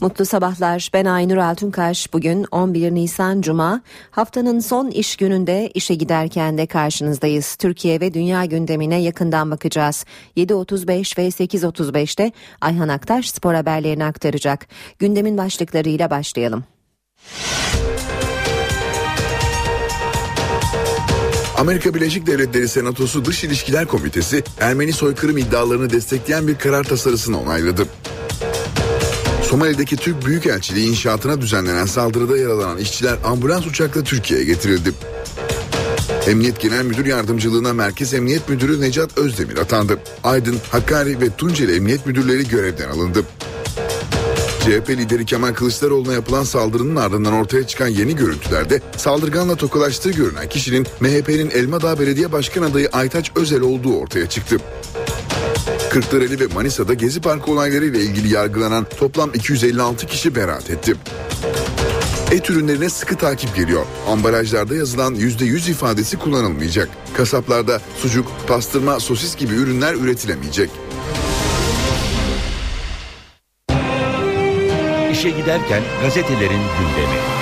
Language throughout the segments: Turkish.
Mutlu sabahlar. Ben Aynur Altunkaş. Bugün 11 Nisan Cuma. Haftanın son iş gününde işe giderken de karşınızdayız. Türkiye ve dünya gündemine yakından bakacağız. 7.35 ve 8.35'te Ayhan Aktaş spor haberlerini aktaracak. Gündemin başlıklarıyla başlayalım. Amerika Birleşik Devletleri Senatosu Dış İlişkiler Komitesi Ermeni soykırım iddialarını destekleyen bir karar tasarısını onayladı. Somali'deki Türk Büyükelçiliği inşaatına düzenlenen saldırıda yaralanan işçiler ambulans uçakla Türkiye'ye getirildi. Emniyet Genel Müdür Yardımcılığına Merkez Emniyet Müdürü Necat Özdemir atandı. Aydın, Hakkari ve Tunceli Emniyet Müdürleri görevden alındı. CHP lideri Kemal Kılıçdaroğlu'na yapılan saldırının ardından ortaya çıkan yeni görüntülerde saldırganla tokalaştığı görünen kişinin MHP'nin Elmadağ Belediye Başkan adayı Aytaç Özel olduğu ortaya çıktı. Kırklareli ve Manisa'da Gezi Parkı olaylarıyla ilgili yargılanan toplam 256 kişi beraat etti. Et ürünlerine sıkı takip geliyor. Ambalajlarda yazılan %100 ifadesi kullanılmayacak. Kasaplarda sucuk, pastırma, sosis gibi ürünler üretilemeyecek. İşe giderken gazetelerin gündemi.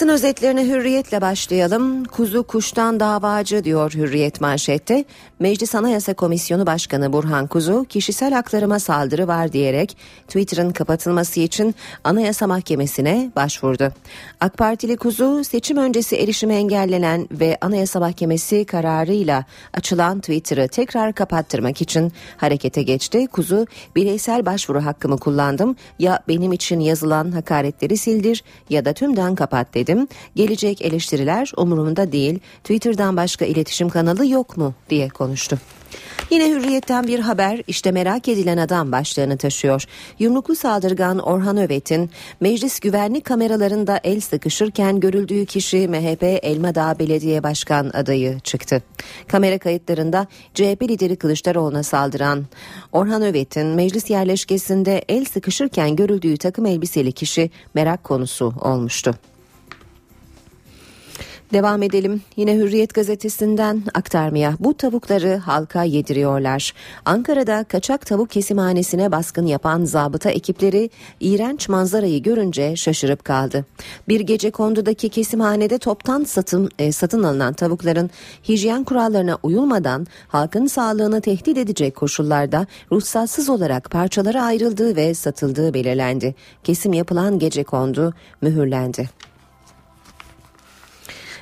Basın özetlerine hürriyetle başlayalım. Kuzu kuştan davacı diyor hürriyet manşette. Meclis Anayasa Komisyonu Başkanı Burhan Kuzu kişisel haklarıma saldırı var diyerek Twitter'ın kapatılması için Anayasa Mahkemesi'ne başvurdu. AK Partili Kuzu seçim öncesi erişime engellenen ve Anayasa Mahkemesi kararıyla açılan Twitter'ı tekrar kapattırmak için harekete geçti. Kuzu bireysel başvuru hakkımı kullandım ya benim için yazılan hakaretleri sildir ya da tümden kapat dedi dedim. Gelecek eleştiriler umurumda değil. Twitter'dan başka iletişim kanalı yok mu diye konuştu. Yine hürriyetten bir haber işte merak edilen adam başlığını taşıyor. Yumruklu saldırgan Orhan Övet'in meclis güvenlik kameralarında el sıkışırken görüldüğü kişi MHP Elmadağ Belediye Başkan adayı çıktı. Kamera kayıtlarında CHP lideri Kılıçdaroğlu'na saldıran Orhan Övet'in meclis yerleşkesinde el sıkışırken görüldüğü takım elbiseli kişi merak konusu olmuştu. Devam edelim. Yine Hürriyet gazetesinden aktarmaya. Bu tavukları halka yediriyorlar. Ankara'da kaçak tavuk kesimhanesine baskın yapan zabıta ekipleri iğrenç manzarayı görünce şaşırıp kaldı. Bir gece kondudaki kesimhanede toptan satın, e, satın alınan tavukların hijyen kurallarına uyulmadan halkın sağlığını tehdit edecek koşullarda ruhsatsız olarak parçalara ayrıldığı ve satıldığı belirlendi. Kesim yapılan gece kondu mühürlendi.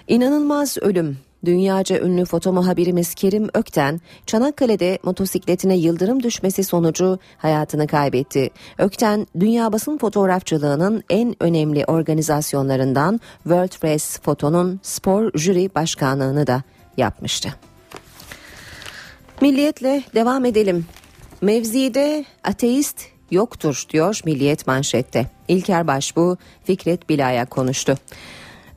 İnanılmaz ölüm. Dünyaca ünlü foto muhabirimiz Kerim Ökten, Çanakkale'de motosikletine yıldırım düşmesi sonucu hayatını kaybetti. Ökten, dünya basın fotoğrafçılığının en önemli organizasyonlarından World Press Foto'nun spor jüri başkanlığını da yapmıştı. Milliyetle devam edelim. Mevzide ateist yoktur diyor Milliyet manşette. İlker Başbuğ Fikret Bila'ya konuştu.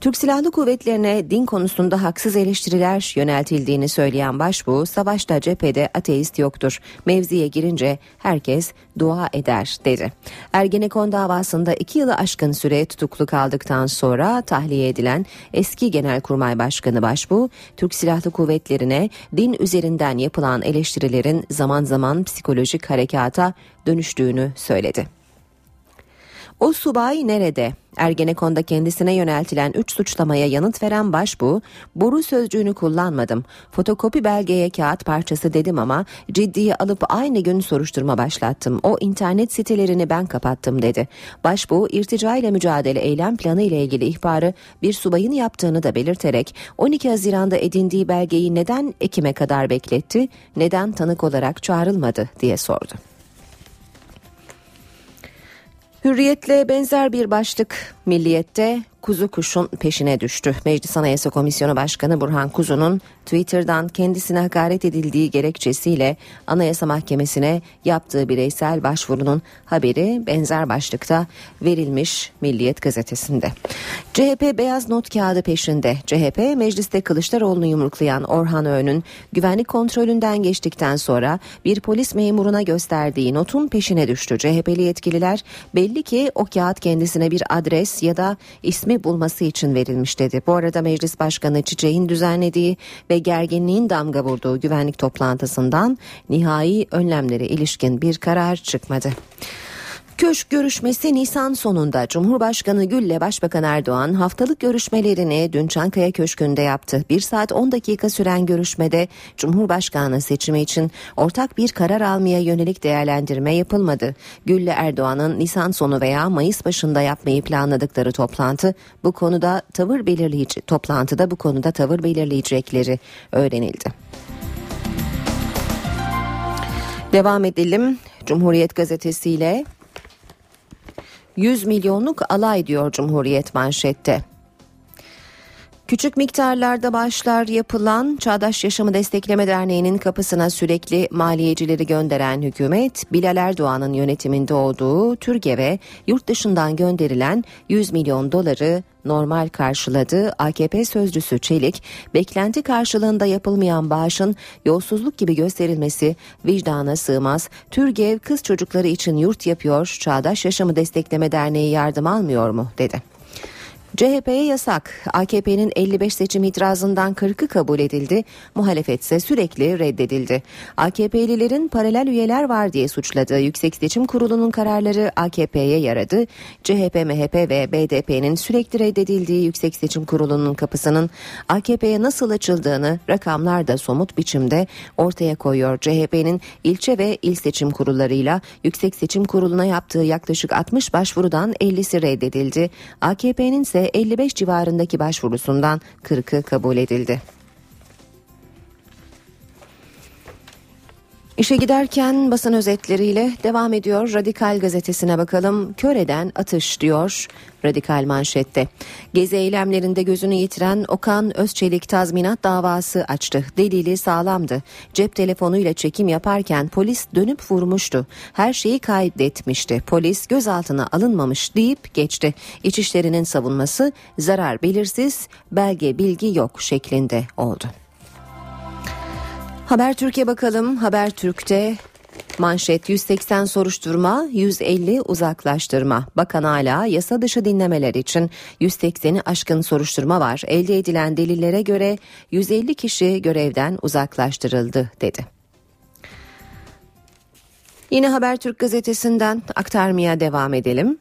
Türk Silahlı Kuvvetlerine din konusunda haksız eleştiriler yöneltildiğini söyleyen başbuğ, savaşta cephede ateist yoktur. Mevziye girince herkes dua eder dedi. Ergenekon davasında iki yılı aşkın süre tutuklu kaldıktan sonra tahliye edilen eski Genelkurmay Başkanı Başbuğ, Türk Silahlı Kuvvetlerine din üzerinden yapılan eleştirilerin zaman zaman psikolojik harekata dönüştüğünü söyledi. O subay nerede? Ergenekon'da kendisine yöneltilen 3 suçlamaya yanıt veren başbu, boru sözcüğünü kullanmadım. Fotokopi belgeye kağıt parçası dedim ama ciddiye alıp aynı gün soruşturma başlattım. O internet sitelerini ben kapattım dedi. Başbu, irtica ile mücadele eylem planı ile ilgili ihbarı bir subayın yaptığını da belirterek 12 Haziran'da edindiği belgeyi neden Ekim'e kadar bekletti, neden tanık olarak çağrılmadı diye sordu. Hürriyetle benzer bir başlık milliyette kuzu kuşun peşine düştü. Meclis Anayasa Komisyonu Başkanı Burhan Kuzu'nun Twitter'dan kendisine hakaret edildiği gerekçesiyle Anayasa Mahkemesi'ne yaptığı bireysel başvurunun haberi benzer başlıkta verilmiş Milliyet gazetesinde. CHP beyaz not kağıdı peşinde. CHP mecliste Kılıçdaroğlu'nu yumruklayan Orhan Öğün'ün güvenlik kontrolünden geçtikten sonra bir polis memuruna gösterdiği notun peşine düştü. CHP'li yetkililer belli ki o kağıt kendisine bir adres ya da ismi bulması için verilmiş dedi. Bu arada Meclis Başkanı Çiçek'in düzenlediği ve gerginliğin damga vurduğu güvenlik toplantısından nihai önlemlere ilişkin bir karar çıkmadı. Köşk görüşmesi Nisan sonunda Cumhurbaşkanı Gül ile Başbakan Erdoğan haftalık görüşmelerini dün Çankaya Köşkü'nde yaptı. 1 saat 10 dakika süren görüşmede Cumhurbaşkanı seçimi için ortak bir karar almaya yönelik değerlendirme yapılmadı. Gül ile Erdoğan'ın Nisan sonu veya Mayıs başında yapmayı planladıkları toplantı bu konuda tavır belirleyici toplantıda bu konuda tavır belirleyecekleri öğrenildi. Devam edelim. Cumhuriyet gazetesiyle 100 milyonluk alay diyor Cumhuriyet manşette. Küçük miktarlarda başlar yapılan Çağdaş Yaşamı Destekleme Derneği'nin kapısına sürekli maliyecileri gönderen hükümet, Bilal Erdoğan'ın yönetiminde olduğu Türgev'e yurt dışından gönderilen 100 milyon doları normal karşıladı. AKP sözcüsü Çelik, beklenti karşılığında yapılmayan bağışın yolsuzluk gibi gösterilmesi vicdana sığmaz. Türgev kız çocukları için yurt yapıyor, Çağdaş Yaşamı Destekleme Derneği yardım almıyor mu dedi. CHP'ye yasak. AKP'nin 55 seçim itirazından 40'ı kabul edildi. Muhalefet ise sürekli reddedildi. AKP'lilerin paralel üyeler var diye suçladığı Yüksek Seçim Kurulu'nun kararları AKP'ye yaradı. CHP, MHP ve BDP'nin sürekli reddedildiği Yüksek Seçim Kurulu'nun kapısının AKP'ye nasıl açıldığını rakamlar da somut biçimde ortaya koyuyor. CHP'nin ilçe ve il seçim kurullarıyla Yüksek Seçim Kurulu'na yaptığı yaklaşık 60 başvurudan 50'si reddedildi. AKP'nin ise 55 civarındaki başvurusundan 40'ı kabul edildi. İşe giderken basın özetleriyle devam ediyor. Radikal gazetesine bakalım. Köreden atış diyor. Radikal manşette. Gezi eylemlerinde gözünü yitiren Okan Özçelik tazminat davası açtı. Delili sağlamdı. Cep telefonuyla çekim yaparken polis dönüp vurmuştu. Her şeyi kaydetmişti. Polis gözaltına alınmamış deyip geçti. İçişlerinin savunması zarar belirsiz, belge bilgi yok şeklinde oldu. Haber Türkiye bakalım. Haber Türk'te Manşet 180 soruşturma, 150 uzaklaştırma. Bakan hala yasa dışı dinlemeler için 180'i aşkın soruşturma var. Elde edilen delillere göre 150 kişi görevden uzaklaştırıldı dedi. Yine Habertürk gazetesinden aktarmaya devam edelim.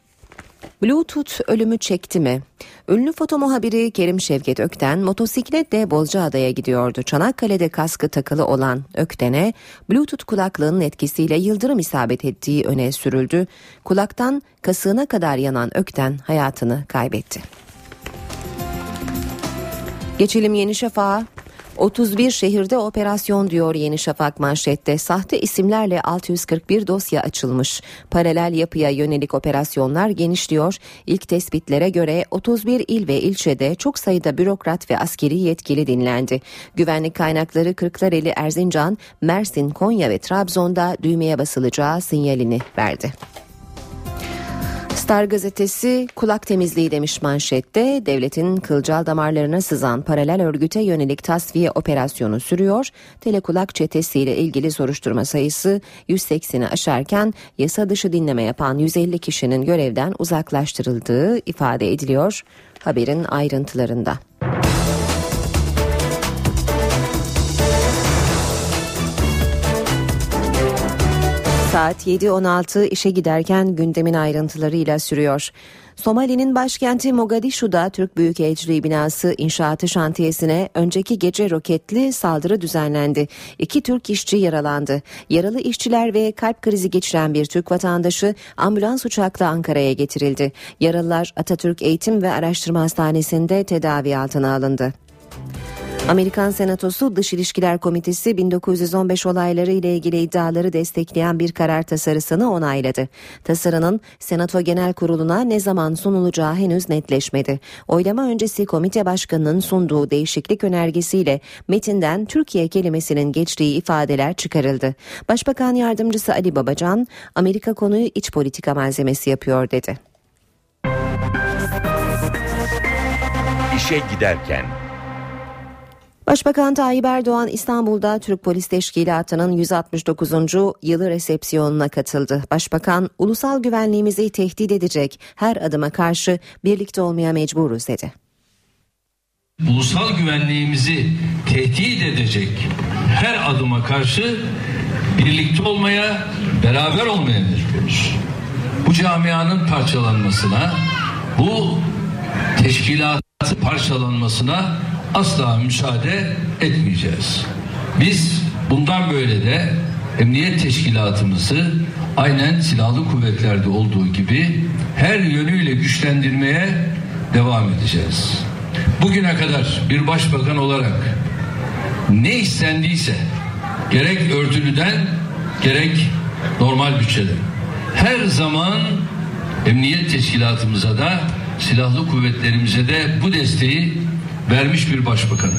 Bluetooth ölümü çekti mi? Ünlü foto muhabiri Kerim Şevket Ökten motosikletle Bozcaada'ya gidiyordu. Çanakkale'de kaskı takılı olan Ökten'e Bluetooth kulaklığının etkisiyle yıldırım isabet ettiği öne sürüldü. Kulaktan kasığına kadar yanan Ökten hayatını kaybetti. Geçelim Yeni Şafak'a. 31 şehirde operasyon diyor Yeni Şafak manşette. Sahte isimlerle 641 dosya açılmış. Paralel yapıya yönelik operasyonlar genişliyor. İlk tespitlere göre 31 il ve ilçede çok sayıda bürokrat ve askeri yetkili dinlendi. Güvenlik kaynakları Kırklareli, Erzincan, Mersin, Konya ve Trabzon'da düğmeye basılacağı sinyalini verdi. Star gazetesi kulak temizliği demiş manşette devletin kılcal damarlarına sızan paralel örgüte yönelik tasfiye operasyonu sürüyor. Telekulak çetesiyle ilgili soruşturma sayısı 180'i aşarken yasa dışı dinleme yapan 150 kişinin görevden uzaklaştırıldığı ifade ediliyor haberin ayrıntılarında. Saat 7.16 işe giderken gündemin ayrıntılarıyla sürüyor. Somali'nin başkenti Mogadishu'da Türk Büyükelçiliği binası inşaatı şantiyesine önceki gece roketli saldırı düzenlendi. İki Türk işçi yaralandı. Yaralı işçiler ve kalp krizi geçiren bir Türk vatandaşı ambulans uçakla Ankara'ya getirildi. Yaralılar Atatürk Eğitim ve Araştırma Hastanesi'nde tedavi altına alındı. Amerikan Senatosu Dış İlişkiler Komitesi 1915 olayları ile ilgili iddiaları destekleyen bir karar tasarısını onayladı. Tasarının Senato Genel Kurulu'na ne zaman sunulacağı henüz netleşmedi. Oylama öncesi komite başkanının sunduğu değişiklik önergesiyle metinden Türkiye kelimesinin geçtiği ifadeler çıkarıldı. Başbakan Yardımcısı Ali Babacan, Amerika konuyu iç politika malzemesi yapıyor dedi. İşe giderken Başbakan Tayyip Erdoğan İstanbul'da Türk Polis Teşkilatı'nın 169. yılı resepsiyonuna katıldı. Başbakan, ulusal güvenliğimizi tehdit edecek her adıma karşı birlikte olmaya mecburuz dedi. Ulusal güvenliğimizi tehdit edecek her adıma karşı birlikte olmaya, beraber olmaya mecburuz. Bu camianın parçalanmasına, bu teşkilatı parçalanmasına asla müsaade etmeyeceğiz. Biz bundan böyle de emniyet teşkilatımızı aynen silahlı kuvvetlerde olduğu gibi her yönüyle güçlendirmeye devam edeceğiz. Bugüne kadar bir başbakan olarak ne istendiyse gerek örtülüden gerek normal bütçeden her zaman emniyet teşkilatımıza da silahlı kuvvetlerimize de bu desteği vermiş bir başbakanı.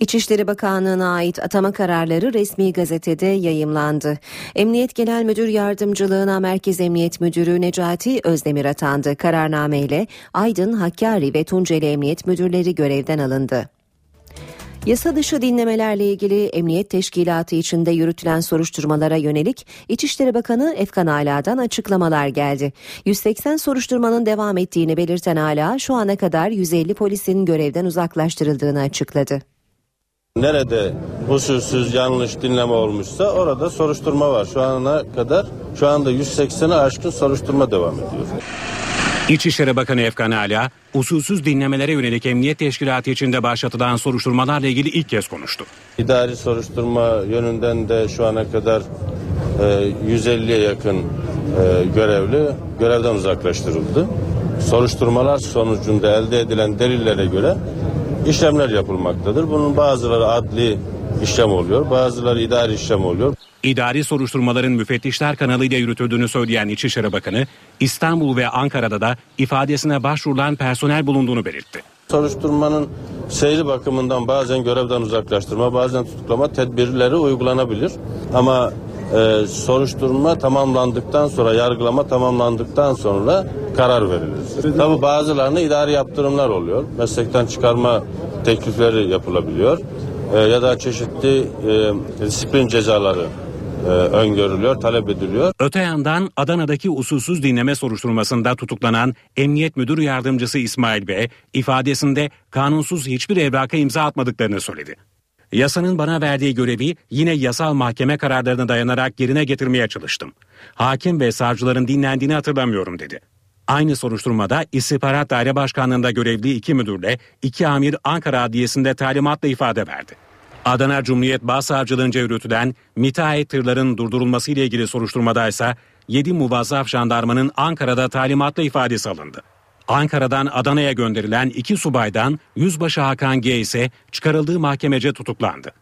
İçişleri Bakanlığı'na ait atama kararları resmi gazetede yayımlandı. Emniyet Genel Müdür Yardımcılığına Merkez Emniyet Müdürü Necati Özdemir atandı. Kararnameyle Aydın, Hakkari ve Tunceli Emniyet Müdürleri görevden alındı. Yasa dışı dinlemelerle ilgili Emniyet Teşkilatı içinde yürütülen soruşturmalara yönelik İçişleri Bakanı Efkan Ala'dan açıklamalar geldi. 180 soruşturmanın devam ettiğini belirten Ala şu ana kadar 150 polisin görevden uzaklaştırıldığını açıkladı. Nerede usulsüz yanlış dinleme olmuşsa orada soruşturma var. Şu ana kadar şu anda 180'e aşkın soruşturma devam ediyor. İçişleri Bakanı Efkan Ala, usulsüz dinlemelere yönelik emniyet teşkilatı içinde başlatılan soruşturmalarla ilgili ilk kez konuştu. İdari soruşturma yönünden de şu ana kadar e, 150'ye yakın e, görevli görevden uzaklaştırıldı. Soruşturmalar sonucunda elde edilen delillere göre işlemler yapılmaktadır. Bunun bazıları adli işlem oluyor, bazıları idari işlem oluyor. İdari soruşturmaların müfettişler kanalıyla yürütüldüğünü söyleyen İçişleri Bakanı, İstanbul ve Ankara'da da ifadesine başvurulan personel bulunduğunu belirtti. Soruşturmanın seyri bakımından bazen görevden uzaklaştırma, bazen tutuklama tedbirleri uygulanabilir. Ama e, soruşturma tamamlandıktan sonra, yargılama tamamlandıktan sonra karar verilir. Tabi bazılarına idari yaptırımlar oluyor. Meslekten çıkarma teklifleri yapılabiliyor. E, ya da çeşitli e, disiplin cezaları e, öngörülüyor, talep ediliyor. Öte yandan Adana'daki usulsüz dinleme soruşturmasında tutuklanan Emniyet Müdür Yardımcısı İsmail Bey ifadesinde kanunsuz hiçbir evraka imza atmadıklarını söyledi. Yasanın bana verdiği görevi yine yasal mahkeme kararlarına dayanarak yerine getirmeye çalıştım. Hakim ve savcıların dinlendiğini hatırlamıyorum dedi. Aynı soruşturmada İstihbarat Daire Başkanlığı'nda görevli iki müdürle iki amir Ankara Adliyesi'nde talimatla ifade verdi. Adana Cumhuriyet Başsavcılığınca yürütülen müteahhit tırların durdurulması ile ilgili soruşturmada ise 7 muvazzaf jandarmanın Ankara'da talimatla ifadesi alındı. Ankara'dan Adana'ya gönderilen iki subaydan Yüzbaşı Hakan G ise çıkarıldığı mahkemece tutuklandı.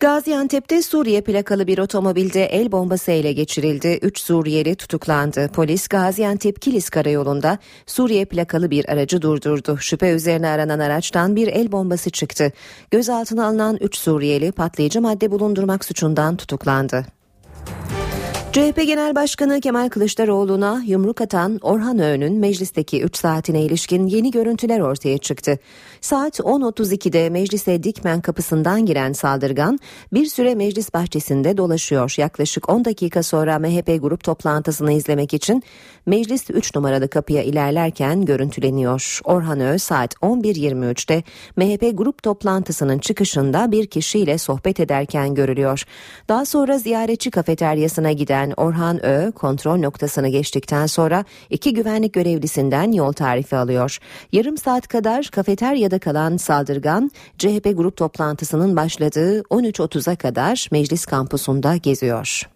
Gaziantep'te Suriye plakalı bir otomobilde el bombası ele geçirildi. Üç Suriyeli tutuklandı. Polis Gaziantep Kilis karayolunda Suriye plakalı bir aracı durdurdu. Şüphe üzerine aranan araçtan bir el bombası çıktı. Gözaltına alınan üç Suriyeli patlayıcı madde bulundurmak suçundan tutuklandı. CHP Genel Başkanı Kemal Kılıçdaroğlu'na yumruk atan Orhan Öğün'ün meclisteki 3 saatine ilişkin yeni görüntüler ortaya çıktı. Saat 10.32'de meclise Dikmen kapısından giren saldırgan bir süre meclis bahçesinde dolaşıyor. Yaklaşık 10 dakika sonra MHP grup toplantısını izlemek için meclis 3 numaralı kapıya ilerlerken görüntüleniyor. Orhan Öğün saat 11.23'te MHP grup toplantısının çıkışında bir kişiyle sohbet ederken görülüyor. Daha sonra ziyaretçi kafeteryasına giden Orhan Ö kontrol noktasını geçtikten sonra iki güvenlik görevlisinden yol tarifi alıyor. Yarım saat kadar kafeteryada kalan saldırgan CHP grup toplantısının başladığı 13.30'a kadar meclis kampusunda geziyor.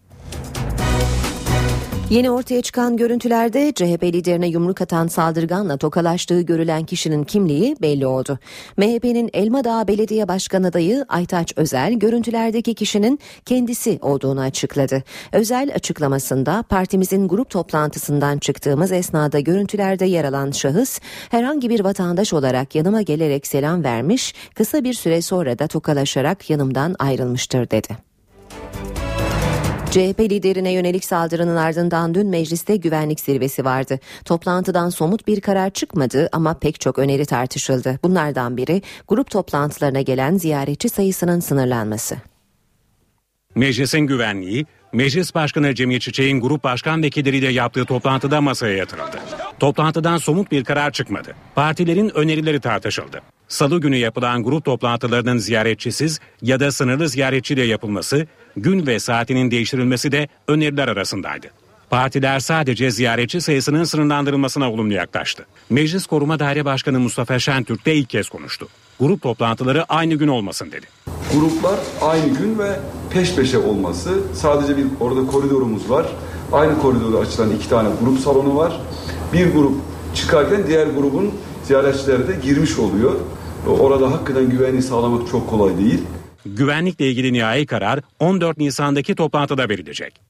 Yeni ortaya çıkan görüntülerde CHP liderine yumruk atan saldırganla tokalaştığı görülen kişinin kimliği belli oldu. MHP'nin Elmadağ Belediye Başkanı adayı Aytaç Özel görüntülerdeki kişinin kendisi olduğunu açıkladı. Özel açıklamasında partimizin grup toplantısından çıktığımız esnada görüntülerde yer alan şahıs herhangi bir vatandaş olarak yanıma gelerek selam vermiş, kısa bir süre sonra da tokalaşarak yanımdan ayrılmıştır dedi. CHP liderine yönelik saldırının ardından dün mecliste güvenlik zirvesi vardı. Toplantıdan somut bir karar çıkmadı ama pek çok öneri tartışıldı. Bunlardan biri grup toplantılarına gelen ziyaretçi sayısının sınırlanması. Meclisin güvenliği, Meclis Başkanı Cemil Çiçek'in grup başkan vekilleriyle yaptığı toplantıda masaya yatırıldı. Toplantıdan somut bir karar çıkmadı. Partilerin önerileri tartışıldı. Salı günü yapılan grup toplantılarının ziyaretçisiz ya da sınırlı ziyaretçiyle yapılması, gün ve saatinin değiştirilmesi de öneriler arasındaydı. Partiler sadece ziyaretçi sayısının sınırlandırılmasına olumlu yaklaştı. Meclis Koruma Daire Başkanı Mustafa Şentürk de ilk kez konuştu. Grup toplantıları aynı gün olmasın dedi. Gruplar aynı gün ve peş peşe olması. Sadece bir orada koridorumuz var. Aynı koridorda açılan iki tane grup salonu var. Bir grup çıkarken diğer grubun ziyaretçileri de girmiş oluyor. Orada hakikaten güvenliği sağlamak çok kolay değil. Güvenlikle ilgili nihai karar 14 Nisan'daki toplantıda verilecek.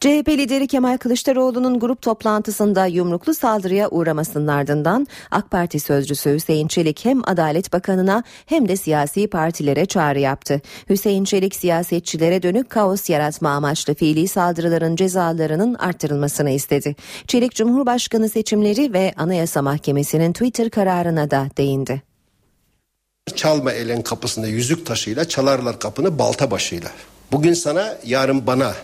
CHP lideri Kemal Kılıçdaroğlu'nun grup toplantısında yumruklu saldırıya uğramasının ardından AK Parti sözcüsü Hüseyin Çelik hem Adalet Bakanı'na hem de siyasi partilere çağrı yaptı. Hüseyin Çelik siyasetçilere dönük kaos yaratma amaçlı fiili saldırıların cezalarının arttırılmasını istedi. Çelik Cumhurbaşkanı seçimleri ve Anayasa Mahkemesi'nin Twitter kararına da değindi. Çalma elin kapısında yüzük taşıyla çalarlar kapını balta başıyla. Bugün sana yarın bana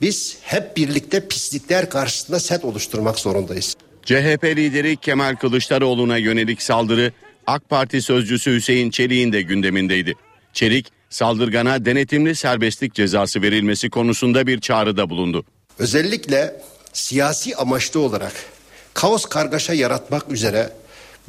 biz hep birlikte pislikler karşısında set oluşturmak zorundayız. CHP lideri Kemal Kılıçdaroğlu'na yönelik saldırı AK Parti sözcüsü Hüseyin Çelik'in de gündemindeydi. Çelik, saldırgana denetimli serbestlik cezası verilmesi konusunda bir çağrıda bulundu. Özellikle siyasi amaçlı olarak kaos kargaşa yaratmak üzere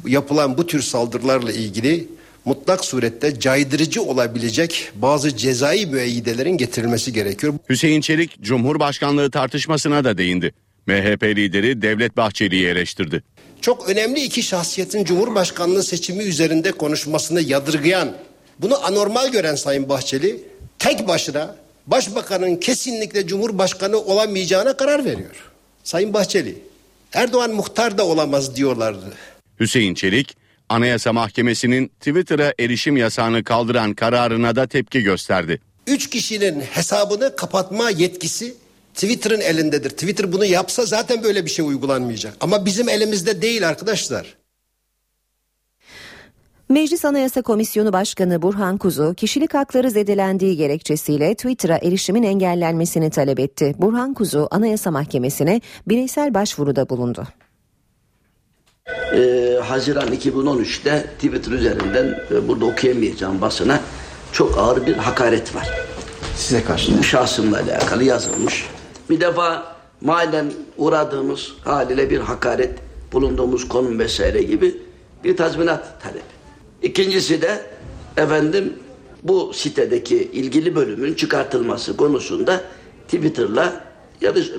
yapılan bu tür saldırılarla ilgili mutlak surette caydırıcı olabilecek bazı cezai müeyyidelerin getirilmesi gerekiyor. Hüseyin Çelik Cumhurbaşkanlığı tartışmasına da değindi. MHP lideri Devlet Bahçeli'yi eleştirdi. Çok önemli iki şahsiyetin Cumhurbaşkanlığı seçimi üzerinde konuşmasını yadırgayan, bunu anormal gören Sayın Bahçeli tek başına Başbakanın kesinlikle Cumhurbaşkanı olamayacağına karar veriyor. Sayın Bahçeli, Erdoğan muhtar da olamaz diyorlardı. Hüseyin Çelik, Anayasa Mahkemesi'nin Twitter'a erişim yasağını kaldıran kararına da tepki gösterdi. Üç kişinin hesabını kapatma yetkisi Twitter'ın elindedir. Twitter bunu yapsa zaten böyle bir şey uygulanmayacak. Ama bizim elimizde değil arkadaşlar. Meclis Anayasa Komisyonu Başkanı Burhan Kuzu, kişilik hakları zedelendiği gerekçesiyle Twitter'a erişimin engellenmesini talep etti. Burhan Kuzu, Anayasa Mahkemesi'ne bireysel başvuruda bulundu. Ee, Haziran 2013'te Twitter üzerinden e, burada okuyamayacağım basına çok ağır bir hakaret var. Size karşı? Şahsımla alakalı yazılmış. Bir defa mahallen uğradığımız haliyle bir hakaret, bulunduğumuz konum vesaire gibi bir tazminat talebi. İkincisi de efendim bu sitedeki ilgili bölümün çıkartılması konusunda Twitter'la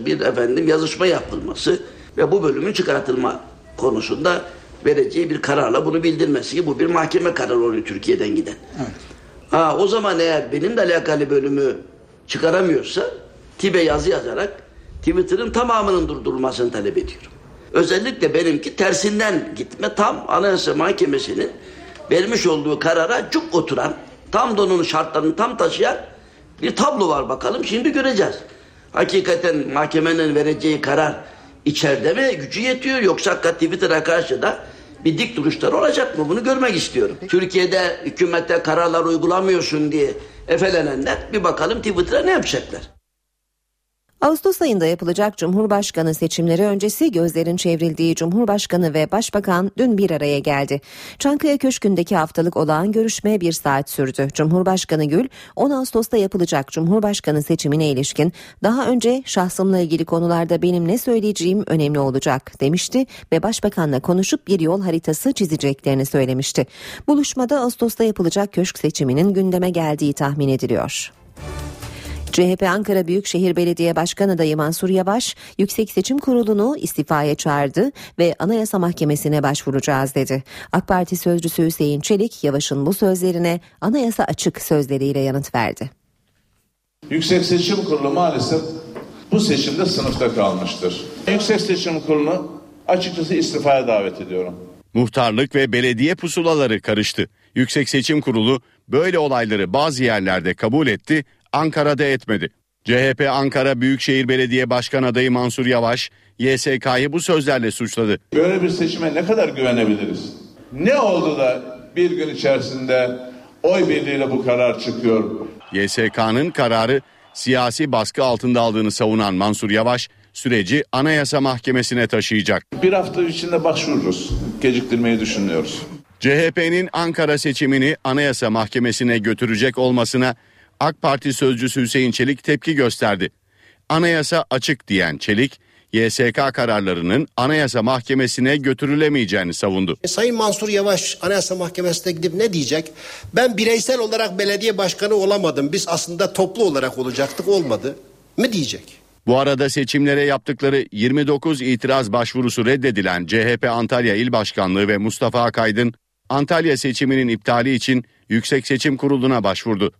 bir efendim yazışma yapılması ve bu bölümün çıkartılma konusunda vereceği bir kararla bunu bildirmesi ki bu bir mahkeme kararı oluyor Türkiye'den giden. Evet. Ha, o zaman eğer benimle alakalı bölümü çıkaramıyorsa TİB'e yazı yazarak Twitter'ın tamamının durdurulmasını talep ediyorum. Özellikle benimki tersinden gitme tam Anayasa Mahkemesi'nin vermiş olduğu karara cuk oturan tam donun şartlarını tam taşıyan bir tablo var bakalım şimdi göreceğiz. Hakikaten mahkemenin vereceği karar içeride mi gücü yetiyor yoksa hakikaten Twitter'a karşı da bir dik duruşları olacak mı? Bunu görmek istiyorum. Türkiye'de hükümette kararlar uygulamıyorsun diye efelenenler bir bakalım Twitter'a ne yapacaklar? Ağustos ayında yapılacak Cumhurbaşkanı seçimleri öncesi gözlerin çevrildiği Cumhurbaşkanı ve Başbakan dün bir araya geldi. Çankaya Köşkü'ndeki haftalık olağan görüşme bir saat sürdü. Cumhurbaşkanı Gül 10 Ağustos'ta yapılacak Cumhurbaşkanı seçimine ilişkin daha önce şahsımla ilgili konularda benim ne söyleyeceğim önemli olacak demişti ve Başbakanla konuşup bir yol haritası çizeceklerini söylemişti. Buluşmada Ağustos'ta yapılacak köşk seçiminin gündeme geldiği tahmin ediliyor. CHP Ankara Büyükşehir Belediye Başkanı adayı Mansur Yavaş, Yüksek Seçim Kurulu'nu istifaya çağırdı ve Anayasa Mahkemesi'ne başvuracağız dedi. AK Parti sözcüsü Hüseyin Çelik, Yavaş'ın bu sözlerine anayasa açık sözleriyle yanıt verdi. Yüksek Seçim Kurulu maalesef bu seçimde sınıfta kalmıştır. Yüksek Seçim Kurulu'nu açıkçası istifaya davet ediyorum. Muhtarlık ve belediye pusulaları karıştı. Yüksek Seçim Kurulu böyle olayları bazı yerlerde kabul etti, Ankara'da etmedi. CHP Ankara Büyükşehir Belediye Başkan adayı Mansur Yavaş, YSK'yı bu sözlerle suçladı. Böyle bir seçime ne kadar güvenebiliriz? Ne oldu da bir gün içerisinde oy birliğiyle bu karar çıkıyor? YSK'nın kararı siyasi baskı altında aldığını savunan Mansur Yavaş, süreci Anayasa Mahkemesi'ne taşıyacak. Bir hafta içinde başvururuz. Geciktirmeyi düşünmüyoruz. CHP'nin Ankara seçimini Anayasa Mahkemesi'ne götürecek olmasına AK Parti sözcüsü Hüseyin Çelik tepki gösterdi. Anayasa açık diyen Çelik, YSK kararlarının Anayasa Mahkemesi'ne götürülemeyeceğini savundu. E, Sayın Mansur Yavaş Anayasa Mahkemesi'ne gidip ne diyecek? Ben bireysel olarak belediye başkanı olamadım. Biz aslında toplu olarak olacaktık olmadı. mı diyecek? Bu arada seçimlere yaptıkları 29 itiraz başvurusu reddedilen CHP Antalya İl Başkanlığı ve Mustafa Akaydın, Antalya seçiminin iptali için Yüksek Seçim Kurulu'na başvurdu.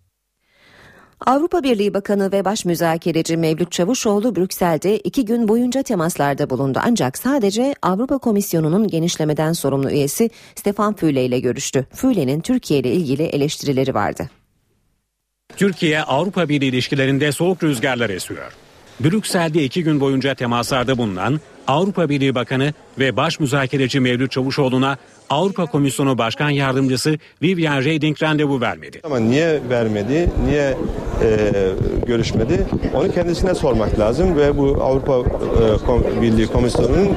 Avrupa Birliği Bakanı ve Baş Müzakereci Mevlüt Çavuşoğlu Brüksel'de iki gün boyunca temaslarda bulundu. Ancak sadece Avrupa Komisyonu'nun genişlemeden sorumlu üyesi Stefan Füle ile görüştü. Füle'nin Türkiye ile ilgili eleştirileri vardı. Türkiye Avrupa Birliği ilişkilerinde soğuk rüzgarlar esiyor. Brüksel'de iki gün boyunca temaslarda bulunan Avrupa Birliği Bakanı ve Baş Müzakereci Mevlüt Çavuşoğlu'na Avrupa Komisyonu Başkan Yardımcısı Vivian Reding randevu vermedi. Ama niye vermedi, niye e, görüşmedi onu kendisine sormak lazım ve bu Avrupa e, Kom- Birliği Komisyonu'nun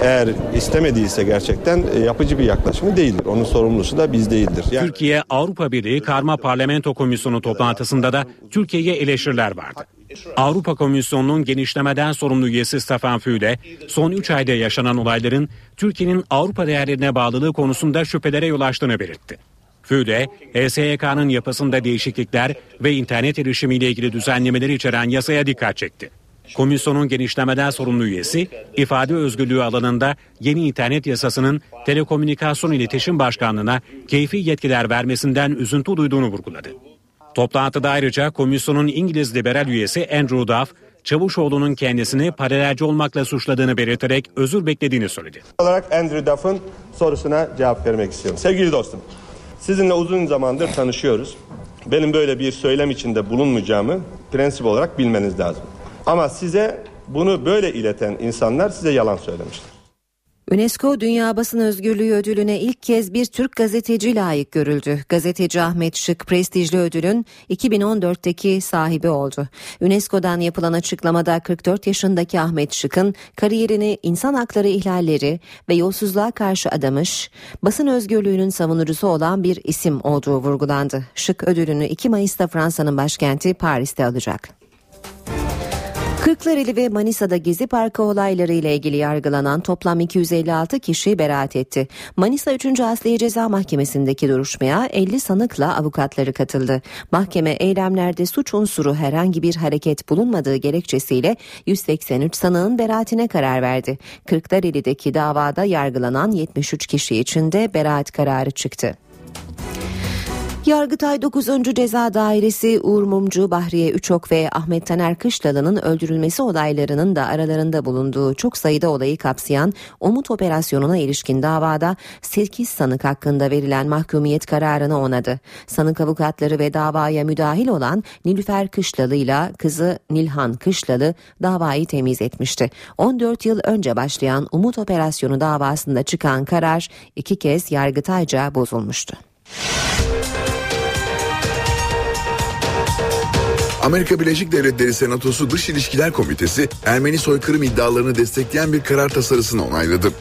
eğer istemediyse gerçekten e, yapıcı bir yaklaşımı değildir. Onun sorumlusu da biz değildir. Yani... Türkiye Avrupa Birliği Karma Parlamento Komisyonu toplantısında da Türkiye'ye eleştiriler vardı. Avrupa Komisyonu'nun genişlemeden sorumlu üyesi Stefan Füle, son 3 ayda yaşanan olayların Türkiye'nin Avrupa değerlerine bağlılığı konusunda şüphelere yol açtığını belirtti. Füle, HSYK'nın yapısında değişiklikler ve internet erişimiyle ilgili düzenlemeleri içeren yasaya dikkat çekti. Komisyonun genişlemeden sorumlu üyesi, ifade özgürlüğü alanında yeni internet yasasının Telekomünikasyon İletişim Başkanlığı'na keyfi yetkiler vermesinden üzüntü duyduğunu vurguladı. Toplantıda ayrıca komisyonun İngiliz liberal üyesi Andrew Duff, Çavuşoğlu'nun kendisini paralelci olmakla suçladığını belirterek özür beklediğini söyledi. olarak Andrew Duff'ın sorusuna cevap vermek istiyorum. Sevgili dostum, sizinle uzun zamandır tanışıyoruz. Benim böyle bir söylem içinde bulunmayacağımı prensip olarak bilmeniz lazım. Ama size bunu böyle ileten insanlar size yalan söylemişler. UNESCO Dünya Basın Özgürlüğü ödülüne ilk kez bir Türk gazeteci layık görüldü. Gazeteci Ahmet Şık prestijli ödülün 2014'teki sahibi oldu. UNESCO'dan yapılan açıklamada 44 yaşındaki Ahmet Şık'ın kariyerini insan hakları ihlalleri ve yolsuzluğa karşı adamış, basın özgürlüğünün savunucusu olan bir isim olduğu vurgulandı. Şık ödülünü 2 Mayıs'ta Fransa'nın başkenti Paris'te alacak. Kırklareli ve Manisa'da Gezi Parkı olayları ile ilgili yargılanan toplam 256 kişi beraat etti. Manisa 3. Asliye Ceza Mahkemesi'ndeki duruşmaya 50 sanıkla avukatları katıldı. Mahkeme eylemlerde suç unsuru herhangi bir hareket bulunmadığı gerekçesiyle 183 sanığın beraatine karar verdi. Kırklareli'deki davada yargılanan 73 kişi için de beraat kararı çıktı. Yargıtay 9. Ceza Dairesi Uğur Mumcu, Bahriye Üçok ve Ahmet Taner Kışlalı'nın öldürülmesi olaylarının da aralarında bulunduğu çok sayıda olayı kapsayan Umut Operasyonu'na ilişkin davada 8 sanık hakkında verilen mahkumiyet kararını onadı. Sanık avukatları ve davaya müdahil olan Nilüfer Kışlalı ile kızı Nilhan Kışlalı davayı temiz etmişti. 14 yıl önce başlayan Umut Operasyonu davasında çıkan karar iki kez Yargıtayca bozulmuştu. Amerika Birleşik Devletleri Senatosu Dış İlişkiler Komitesi Ermeni soykırım iddialarını destekleyen bir karar tasarısını onayladı.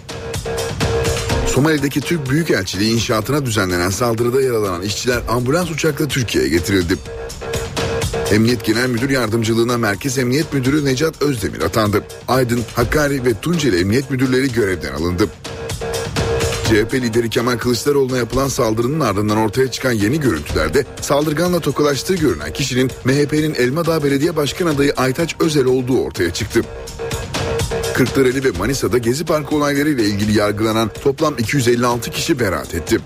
Somali'deki Türk Büyükelçiliği inşaatına düzenlenen saldırıda yaralanan işçiler ambulans uçakla Türkiye'ye getirildi. Emniyet Genel Müdür Yardımcılığına Merkez Emniyet Müdürü Necat Özdemir atandı. Aydın, Hakkari ve Tunceli Emniyet Müdürleri görevden alındı. CHP lideri Kemal Kılıçdaroğlu'na yapılan saldırının ardından ortaya çıkan yeni görüntülerde saldırganla tokalaştığı görünen kişinin MHP'nin Elmadağ Belediye Başkan adayı Aytaç Özel olduğu ortaya çıktı. Kırklareli ve Manisa'da Gezi Parkı olaylarıyla ilgili yargılanan toplam 256 kişi beraat etti.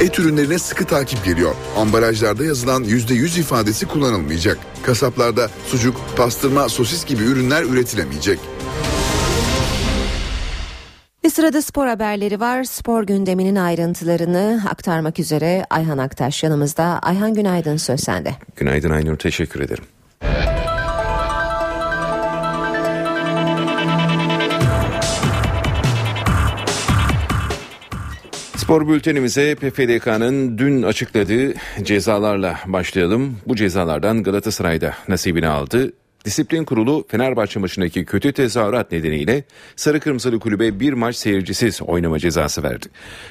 Et ürünlerine sıkı takip geliyor. Ambalajlarda yazılan %100 ifadesi kullanılmayacak. Kasaplarda sucuk, pastırma, sosis gibi ürünler üretilemeyecek. Bir sırada spor haberleri var. Spor gündeminin ayrıntılarını aktarmak üzere Ayhan Aktaş yanımızda. Ayhan günaydın söz sende. Günaydın Aynur teşekkür ederim. Spor bültenimize PFDK'nın dün açıkladığı cezalarla başlayalım. Bu cezalardan Galatasaray'da nasibini aldı. Disiplin Kurulu Fenerbahçe maçındaki kötü tezahürat nedeniyle Sarı Kırmızılı Kulübe bir maç seyircisiz oynama cezası verdi.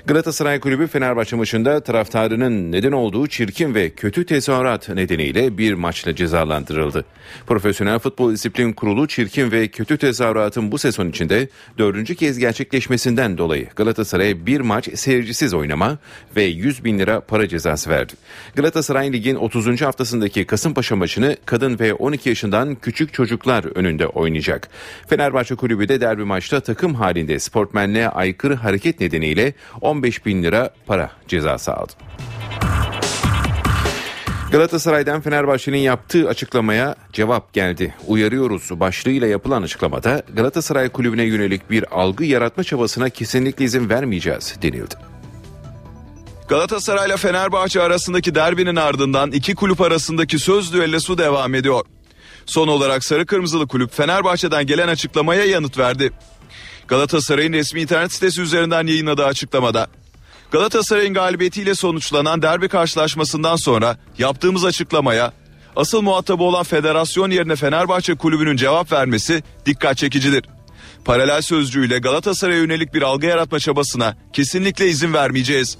Galatasaray Kulübü Fenerbahçe maçında taraftarının neden olduğu çirkin ve kötü tezahürat nedeniyle bir maçla cezalandırıldı. Profesyonel Futbol Disiplin Kurulu çirkin ve kötü tezahüratın bu sezon içinde dördüncü kez gerçekleşmesinden dolayı Galatasaray'a bir maç seyircisiz oynama ve 100 bin lira para cezası verdi. Galatasaray Lig'in 30. haftasındaki Kasımpaşa maçını kadın ve 12 yaşından küçük çocuklar önünde oynayacak. Fenerbahçe Kulübü de derbi maçta takım halinde sportmenliğe aykırı hareket nedeniyle 15 bin lira para cezası aldı. Galatasaray'dan Fenerbahçe'nin yaptığı açıklamaya cevap geldi. Uyarıyoruz başlığıyla yapılan açıklamada Galatasaray Kulübü'ne yönelik bir algı yaratma çabasına kesinlikle izin vermeyeceğiz denildi. Galatasaray ile Fenerbahçe arasındaki derbinin ardından iki kulüp arasındaki söz düellosu devam ediyor. Son olarak Sarı Kırmızılı Kulüp Fenerbahçe'den gelen açıklamaya yanıt verdi. Galatasaray'ın resmi internet sitesi üzerinden yayınladığı açıklamada Galatasaray'ın galibiyetiyle sonuçlanan derbi karşılaşmasından sonra yaptığımız açıklamaya asıl muhatabı olan federasyon yerine Fenerbahçe kulübünün cevap vermesi dikkat çekicidir. Paralel sözcüğüyle Galatasaray'a yönelik bir algı yaratma çabasına kesinlikle izin vermeyeceğiz.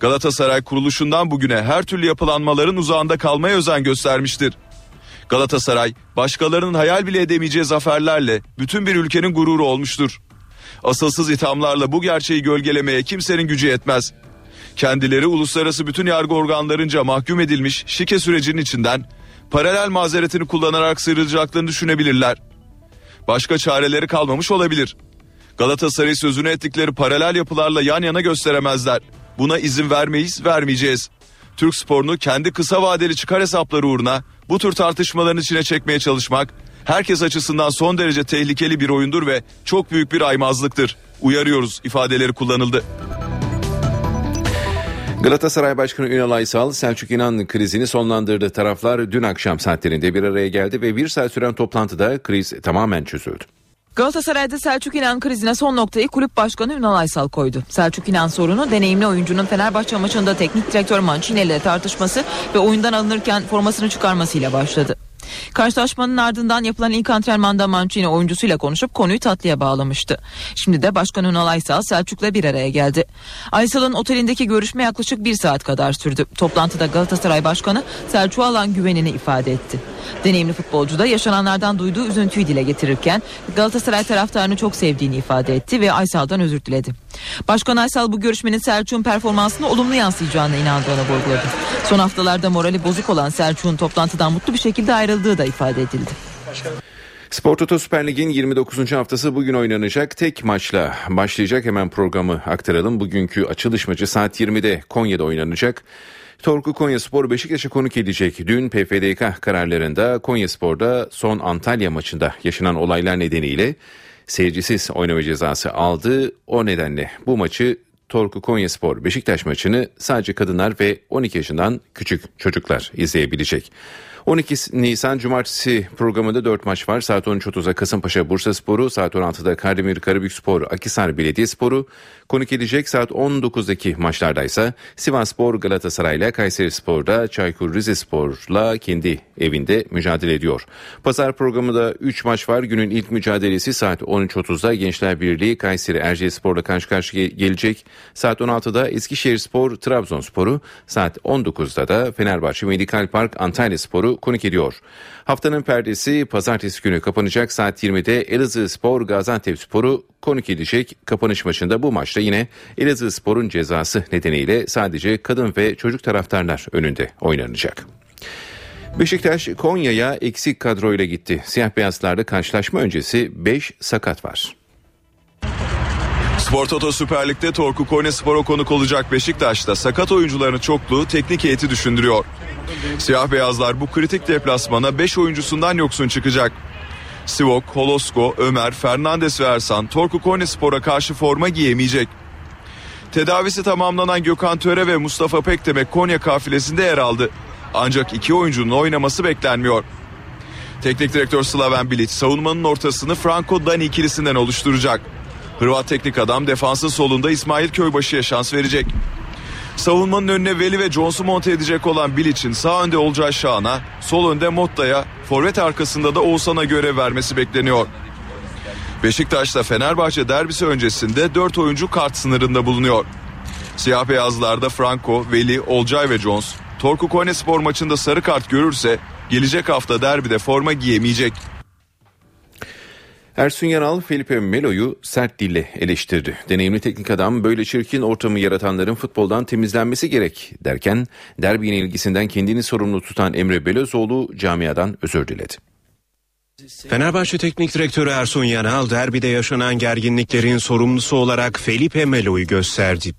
Galatasaray kuruluşundan bugüne her türlü yapılanmaların uzağında kalmaya özen göstermiştir. Galatasaray başkalarının hayal bile edemeyeceği zaferlerle bütün bir ülkenin gururu olmuştur. Asılsız ithamlarla bu gerçeği gölgelemeye kimsenin gücü yetmez. Kendileri uluslararası bütün yargı organlarınca mahkum edilmiş şike sürecinin içinden paralel mazeretini kullanarak sıyrılacaklarını düşünebilirler. Başka çareleri kalmamış olabilir. Galatasaray sözünü ettikleri paralel yapılarla yan yana gösteremezler. Buna izin vermeyiz, vermeyeceğiz. Türk sporunu kendi kısa vadeli çıkar hesapları uğruna bu tür tartışmaların içine çekmeye çalışmak herkes açısından son derece tehlikeli bir oyundur ve çok büyük bir aymazlıktır. Uyarıyoruz ifadeleri kullanıldı. Galatasaray Başkanı Ünal Aysal, Selçuk İnan krizini sonlandırdı. Taraflar dün akşam saatlerinde bir araya geldi ve bir saat süren toplantıda kriz tamamen çözüldü. Galatasaray'da Selçuk İnan krizine son noktayı kulüp başkanı Ünal Aysal koydu. Selçuk İnan sorunu deneyimli oyuncunun Fenerbahçe maçında teknik direktör Mancini ile tartışması ve oyundan alınırken formasını çıkarmasıyla başladı. Karşılaşmanın ardından yapılan ilk antrenmanda Mancini oyuncusuyla konuşup konuyu tatlıya bağlamıştı. Şimdi de Başkan Ünal Aysal Selçuk'la bir araya geldi. Aysal'ın otelindeki görüşme yaklaşık bir saat kadar sürdü. Toplantıda Galatasaray Başkanı Selçuk'a olan güvenini ifade etti. Deneyimli futbolcu da yaşananlardan duyduğu üzüntüyü dile getirirken Galatasaray taraftarını çok sevdiğini ifade etti ve Aysal'dan özür diledi. Başkan Aysal bu görüşmenin Selçuk'un performansına olumlu yansıyacağına inandığını vurguladı. Son haftalarda morali bozuk olan Selçuk'un toplantıdan mutlu bir şekilde ayrıldığı da ifade edildi. Spor Toto Süper Lig'in 29. haftası bugün oynanacak tek maçla başlayacak. Hemen programı aktaralım. Bugünkü açılış maçı saat 20'de Konya'da oynanacak. Torku Konya Spor Beşiktaş'a konuk edecek. Dün PFDK kararlarında Konya Spor'da son Antalya maçında yaşanan olaylar nedeniyle seyircisiz oynama cezası aldı. O nedenle bu maçı Torku Konya Spor Beşiktaş maçını sadece kadınlar ve 12 yaşından küçük çocuklar izleyebilecek. 12 Nisan Cumartesi programında 4 maç var. Saat 13.30'da Kasımpaşa Bursa Sporu, saat 16'da Kardemir Karabük Spor, Akisar Belediye Sporu konuk edecek. Saat 19'daki maçlardaysa Sivas Spor Galatasaray ile Kayseri Spor'da Çaykur Rizespor kendi evinde mücadele ediyor. Pazar programında 3 maç var. Günün ilk mücadelesi saat 13.30'da Gençler Birliği Kayseri Erciyes Spor'la karşı karşıya gelecek. Saat 16'da Eskişehirspor Trabzonspor'u, saat 19'da da Fenerbahçe Medikal Park Antalya Spor'u konuk ediyor. Haftanın perdesi pazartesi günü kapanacak saat 20'de Elazığ Spor Gaziantep Spor'u konuk edecek. Kapanış maçında bu maçta yine Elazığ Spor'un cezası nedeniyle sadece kadın ve çocuk taraftarlar önünde oynanacak. Beşiktaş Konya'ya eksik kadroyla gitti. Siyah beyazlarda karşılaşma öncesi 5 sakat var. Spor Toto Süper Lig'de Torku Konya Spor'a konuk olacak Beşiktaş'ta sakat oyuncularının çokluğu teknik heyeti düşündürüyor. Siyah beyazlar bu kritik deplasmana 5 oyuncusundan yoksun çıkacak. Sivok, Holosko, Ömer, Fernandes ve Ersan Torku Konya Spor'a karşı forma giyemeyecek. Tedavisi tamamlanan Gökhan Töre ve Mustafa Pekdemek Konya kafilesinde yer aldı. Ancak iki oyuncunun oynaması beklenmiyor. Teknik direktör Slaven Bilic savunmanın ortasını Franco Dani ikilisinden oluşturacak. Hırvat teknik adam defansın solunda İsmail Köybaşı'ya şans verecek. Savunmanın önüne Veli ve Jones'u monte edecek olan Bilic'in sağ önde olacağı Şahan'a, sol önde Motta'ya, forvet arkasında da Oğuzhan'a görev vermesi bekleniyor. Beşiktaş'ta Fenerbahçe derbisi öncesinde 4 oyuncu kart sınırında bulunuyor. Siyah beyazlarda Franco, Veli, Olcay ve Jones, Torku Konyaspor maçında sarı kart görürse gelecek hafta derbide forma giyemeyecek. Ersun Yanal Felipe Melo'yu sert dille eleştirdi. Deneyimli teknik adam böyle çirkin ortamı yaratanların futboldan temizlenmesi gerek derken derbi yenilgisinden kendini sorumlu tutan Emre Belözoğlu camiadan özür diledi. Fenerbahçe Teknik Direktörü Ersun Yanal derbide yaşanan gerginliklerin sorumlusu olarak Felipe Melo'yu gösterdi.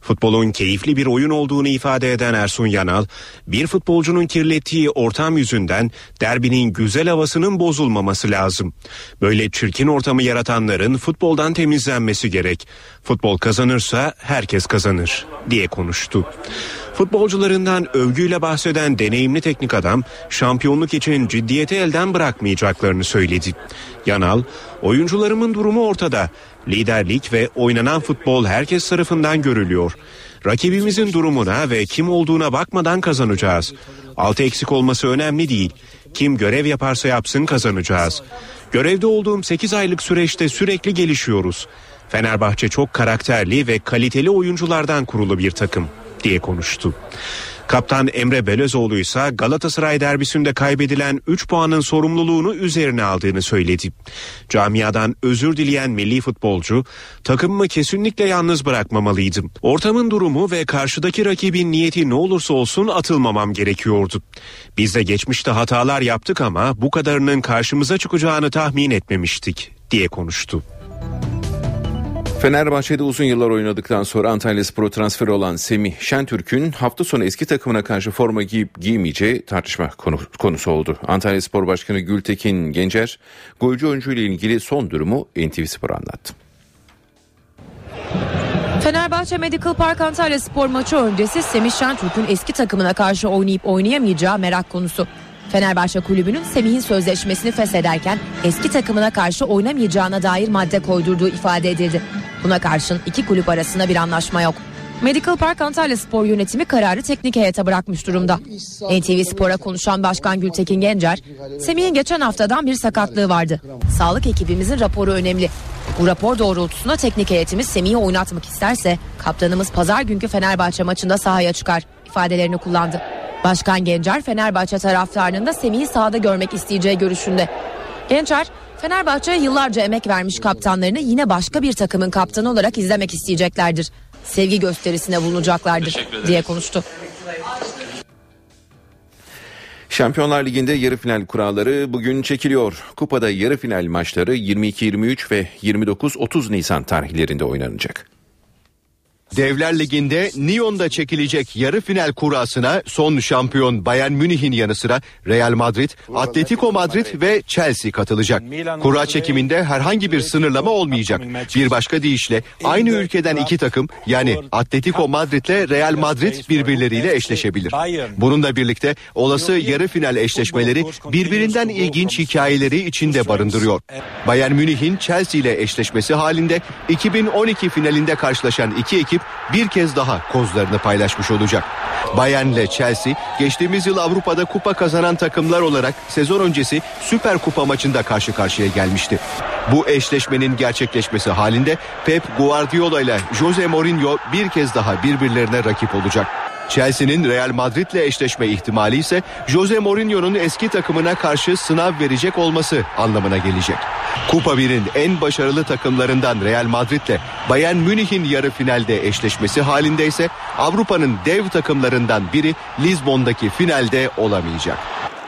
Futbolun keyifli bir oyun olduğunu ifade eden Ersun Yanal, bir futbolcunun kirlettiği ortam yüzünden derbinin güzel havasının bozulmaması lazım. Böyle çirkin ortamı yaratanların futboldan temizlenmesi gerek. Futbol kazanırsa herkes kazanır diye konuştu. Futbolcularından övgüyle bahseden deneyimli teknik adam şampiyonluk için ciddiyeti elden bırakmayacaklarını söyledi. Yanal, oyuncularımın durumu ortada. Liderlik ve oynanan futbol herkes tarafından görülüyor. Rakibimizin durumuna ve kim olduğuna bakmadan kazanacağız. Altı eksik olması önemli değil. Kim görev yaparsa yapsın kazanacağız. Görevde olduğum 8 aylık süreçte sürekli gelişiyoruz. Fenerbahçe çok karakterli ve kaliteli oyunculardan kurulu bir takım diye konuştu. Kaptan Emre Belözoğlu ise Galatasaray derbisinde kaybedilen 3 puanın sorumluluğunu üzerine aldığını söyledi. Camiadan özür dileyen milli futbolcu, takımımı kesinlikle yalnız bırakmamalıydım. Ortamın durumu ve karşıdaki rakibin niyeti ne olursa olsun atılmamam gerekiyordu. Biz de geçmişte hatalar yaptık ama bu kadarının karşımıza çıkacağını tahmin etmemiştik diye konuştu. Fenerbahçe'de uzun yıllar oynadıktan sonra Antalya Spor'a transfer olan Semih Şentürk'ün hafta sonu eski takımına karşı forma giyip giymeyeceği tartışma konu, konusu oldu. Antalya Spor Başkanı Gültekin Gencer, golcü oyuncu ile ilgili son durumu NTV Spor'a anlattı. Fenerbahçe Medical Park Antalya Spor maçı öncesi Semih Şentürk'ün eski takımına karşı oynayıp oynayamayacağı merak konusu. Fenerbahçe kulübünün Semih'in sözleşmesini feshederken eski takımına karşı oynamayacağına dair madde koydurduğu ifade edildi. Buna karşın iki kulüp arasında bir anlaşma yok. Medical Park Antalya Spor yönetimi kararı teknik heyete bırakmış durumda. NTV Spor'a konuşan Başkan Gültekin Gencer, Semih'in geçen haftadan bir sakatlığı vardı. Sağlık ekibimizin raporu önemli. Bu rapor doğrultusunda teknik heyetimiz Semih'i oynatmak isterse kaptanımız pazar günkü Fenerbahçe maçında sahaya çıkar ifadelerini kullandı. Başkan Gencer Fenerbahçe taraftarının da Semih'i sahada görmek isteyeceği görüşünde. Gencer Fenerbahçe'ye yıllarca emek vermiş kaptanlarını yine başka bir takımın kaptanı olarak izlemek isteyeceklerdir. Sevgi gösterisine bulunacaklardır diye konuştu. Şampiyonlar Ligi'nde yarı final kuralları bugün çekiliyor. Kupada yarı final maçları 22-23 ve 29-30 Nisan tarihlerinde oynanacak. Devler Ligi'nde Nyon'da çekilecek yarı final kurasına son şampiyon Bayern Münih'in yanı sıra Real Madrid, Atletico Madrid ve Chelsea katılacak. Kura çekiminde herhangi bir sınırlama olmayacak. Bir başka deyişle aynı ülkeden iki takım yani Atletico Madrid ile Real Madrid birbirleriyle eşleşebilir. Bununla birlikte olası yarı final eşleşmeleri birbirinden ilginç hikayeleri içinde barındırıyor. Bayern Münih'in Chelsea ile eşleşmesi halinde 2012 finalinde karşılaşan iki ekip ekip bir kez daha kozlarını paylaşmış olacak. Bayern ile Chelsea geçtiğimiz yıl Avrupa'da kupa kazanan takımlar olarak sezon öncesi Süper Kupa maçında karşı karşıya gelmişti. Bu eşleşmenin gerçekleşmesi halinde Pep Guardiola ile Jose Mourinho bir kez daha birbirlerine rakip olacak. Chelsea'nin Real Madrid'le eşleşme ihtimali ise Jose Mourinho'nun eski takımına karşı sınav verecek olması anlamına gelecek. Kupa 1'in en başarılı takımlarından Real Madrid'le Bayern Münih'in yarı finalde eşleşmesi halinde ise Avrupa'nın dev takımlarından biri Lizbon'daki finalde olamayacak.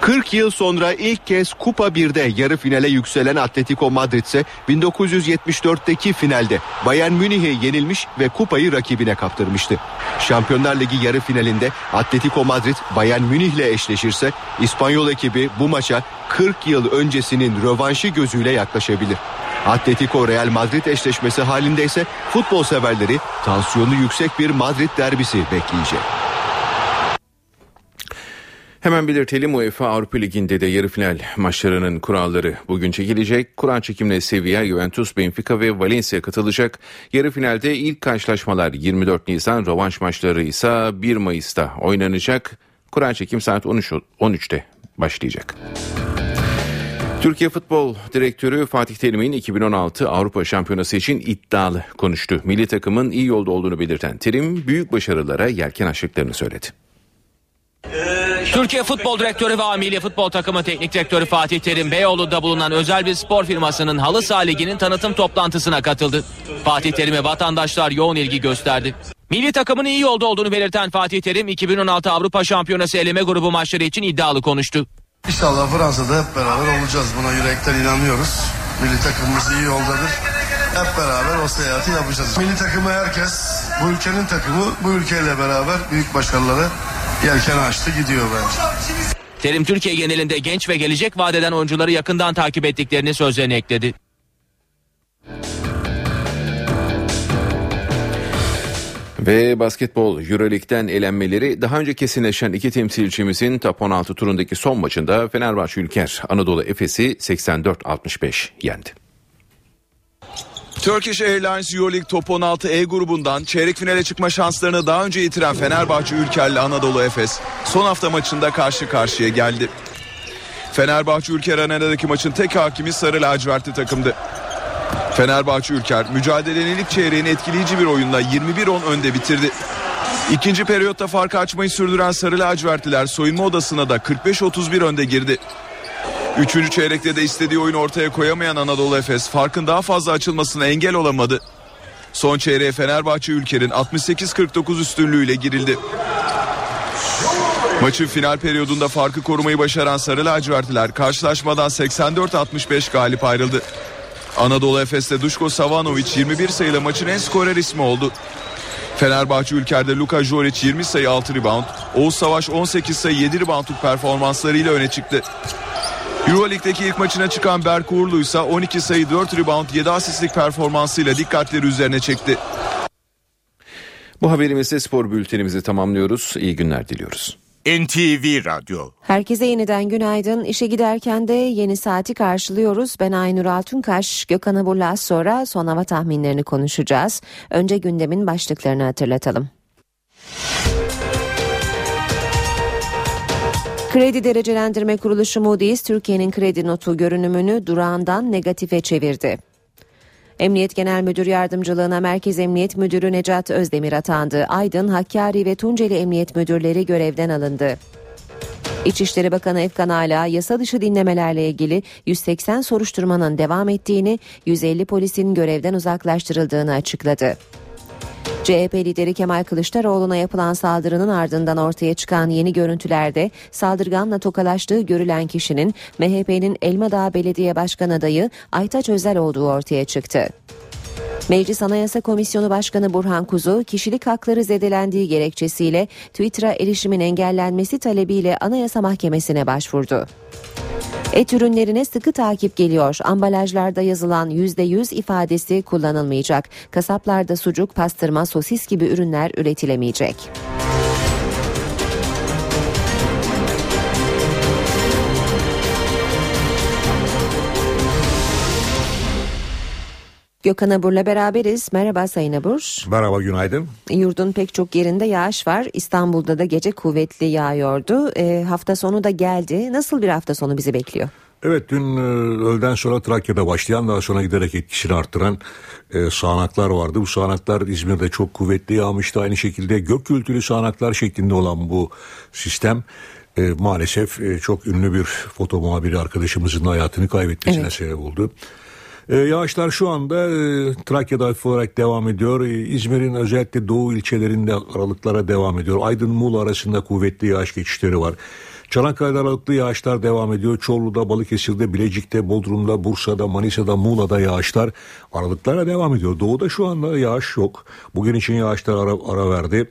40 yıl sonra ilk kez Kupa 1'de yarı finale yükselen Atletico Madrid ise 1974'teki finalde Bayern Münih'e yenilmiş ve kupayı rakibine kaptırmıştı. Şampiyonlar Ligi yarı finalinde Atletico Madrid Bayern Münih'le eşleşirse İspanyol ekibi bu maça 40 yıl öncesinin rövanşı gözüyle yaklaşabilir. Atletico Real Madrid eşleşmesi halinde ise futbol severleri tansiyonu yüksek bir Madrid derbisi bekleyecek. Hemen belirtelim UEFA Avrupa Ligi'nde de yarı final maçlarının kuralları bugün çekilecek. Kur'an çekimle Sevilla, Juventus, Benfica ve Valencia katılacak. Yarı finalde ilk karşılaşmalar 24 Nisan, rövanş maçları ise 1 Mayıs'ta oynanacak. Kur'an çekim saat 13, 13'te başlayacak. Türkiye Futbol Direktörü Fatih Terim'in 2016 Avrupa Şampiyonası için iddialı konuştu. Milli takımın iyi yolda olduğunu belirten Terim büyük başarılara yelken açtıklarını söyledi. Türkiye Futbol Direktörü ve Milli Futbol Takımı Teknik Direktörü Fatih Terim Beyoğlu'nda bulunan özel bir spor firmasının halı saha liginin tanıtım toplantısına katıldı. Fatih Terim'e vatandaşlar yoğun ilgi gösterdi. Milli takımın iyi yolda olduğunu belirten Fatih Terim 2016 Avrupa Şampiyonası eleme grubu maçları için iddialı konuştu. İnşallah Fransa'da hep beraber olacağız. Buna yürekten inanıyoruz. Milli takımımız iyi yoldadır. Hep beraber o seyahati yapacağız. Milli takımı herkes, bu ülkenin takımı bu ülkeyle beraber büyük başarıları yelken açtı gidiyor bence. Terim Türkiye genelinde genç ve gelecek vadeden oyuncuları yakından takip ettiklerini sözlerine ekledi. Ve basketbol Euroleague'den elenmeleri daha önce kesinleşen iki temsilcimizin top 16 turundaki son maçında Fenerbahçe Ülker Anadolu Efes'i 84-65 yendi. Turkish Airlines Euroleague Top 16 E grubundan çeyrek finale çıkma şanslarını daha önce yitiren Fenerbahçe Ülker'le Anadolu Efes son hafta maçında karşı karşıya geldi. Fenerbahçe Ülker Arena'daki maçın tek hakimi Sarı Lacivertli takımdı. Fenerbahçe Ülker mücadelenin ilk çeyreğini etkileyici bir oyunla 21-10 önde bitirdi. İkinci periyotta farkı açmayı sürdüren Sarı Lacivertliler soyunma odasına da 45-31 önde girdi. Üçüncü çeyrekte de istediği oyunu ortaya koyamayan Anadolu Efes farkın daha fazla açılmasına engel olamadı. Son çeyreğe Fenerbahçe Ülker'in 68-49 üstünlüğüyle girildi. Maçın final periyodunda farkı korumayı başaran Sarı Lacivertliler karşılaşmadan 84-65 galip ayrıldı. Anadolu Efes'te Duşko Savanovic 21 sayıyla maçın en skorer ismi oldu. Fenerbahçe ülkerde Luka Joric 20 sayı 6 rebound, Oğuz Savaş 18 sayı 7 reboundluk performanslarıyla öne çıktı. Euroleague'deki ilk maçına çıkan Berk Uğurlu ise 12 sayı 4 rebound 7 asistlik performansıyla dikkatleri üzerine çekti. Bu haberimizle spor bültenimizi tamamlıyoruz. İyi günler diliyoruz. NTV Radyo Herkese yeniden günaydın. İşe giderken de yeni saati karşılıyoruz. Ben Aynur Altunkaş, Gökhan Abur'la sonra son hava tahminlerini konuşacağız. Önce gündemin başlıklarını hatırlatalım. Kredi Derecelendirme Kuruluşu Moody's, Türkiye'nin kredi notu görünümünü durağından negatife çevirdi. Emniyet Genel Müdür Yardımcılığına Merkez Emniyet Müdürü Necat Özdemir atandı. Aydın, Hakkari ve Tunceli Emniyet Müdürleri görevden alındı. İçişleri Bakanı Efkan Ala yasa dışı dinlemelerle ilgili 180 soruşturmanın devam ettiğini, 150 polisin görevden uzaklaştırıldığını açıkladı. CHP lideri Kemal Kılıçdaroğlu'na yapılan saldırının ardından ortaya çıkan yeni görüntülerde saldırganla tokalaştığı görülen kişinin MHP'nin Elmadağ Belediye Başkan adayı Aytaç Özel olduğu ortaya çıktı. Meclis Anayasa Komisyonu Başkanı Burhan Kuzu, kişilik hakları zedelendiği gerekçesiyle Twitter'a erişimin engellenmesi talebiyle Anayasa Mahkemesi'ne başvurdu. Et ürünlerine sıkı takip geliyor. Ambalajlarda yazılan %100 ifadesi kullanılmayacak. Kasaplarda sucuk, pastırma, sosis gibi ürünler üretilemeyecek. Gökhan Abur'la beraberiz. Merhaba Sayın Abur. Merhaba günaydın. Yurdun pek çok yerinde yağış var. İstanbul'da da gece kuvvetli yağıyordu. E, hafta sonu da geldi. Nasıl bir hafta sonu bizi bekliyor? Evet dün e, öğleden sonra Trakya'da başlayan daha sonra giderek etkisini arttıran e, sağanaklar vardı. Bu sağanaklar İzmir'de çok kuvvetli yağmıştı. Aynı şekilde gök gürültülü sağanaklar şeklinde olan bu sistem e, maalesef e, çok ünlü bir foto muhabiri arkadaşımızın hayatını kaybetmesine Evet. sebep oldu. E, yağışlar şu anda e, Trakya'da hafif olarak devam ediyor. E, İzmir'in özellikle doğu ilçelerinde aralıklara devam ediyor. Aydın Muğla arasında kuvvetli yağış geçişleri var. Çanakkale'de aralıklı yağışlar devam ediyor. Çorlu'da, Balıkesir'de, Bilecik'te, Bodrum'da, Bursa'da, Manisa'da, Muğla'da yağışlar aralıklara devam ediyor. Doğuda şu anda yağış yok. Bugün için yağışlar ara, ara verdi.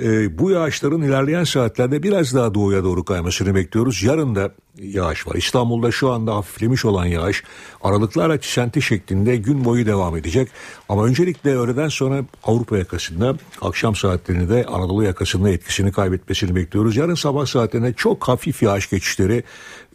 Ee, bu yağışların ilerleyen saatlerde biraz daha doğuya doğru kaymasını bekliyoruz. Yarın da yağış var. İstanbul'da şu anda hafiflemiş olan yağış aralıklarla çisenti şeklinde gün boyu devam edecek. Ama öncelikle öğleden sonra Avrupa yakasında akşam saatlerinde de Anadolu yakasında etkisini kaybetmesini bekliyoruz. Yarın sabah saatlerinde çok hafif yağış geçişleri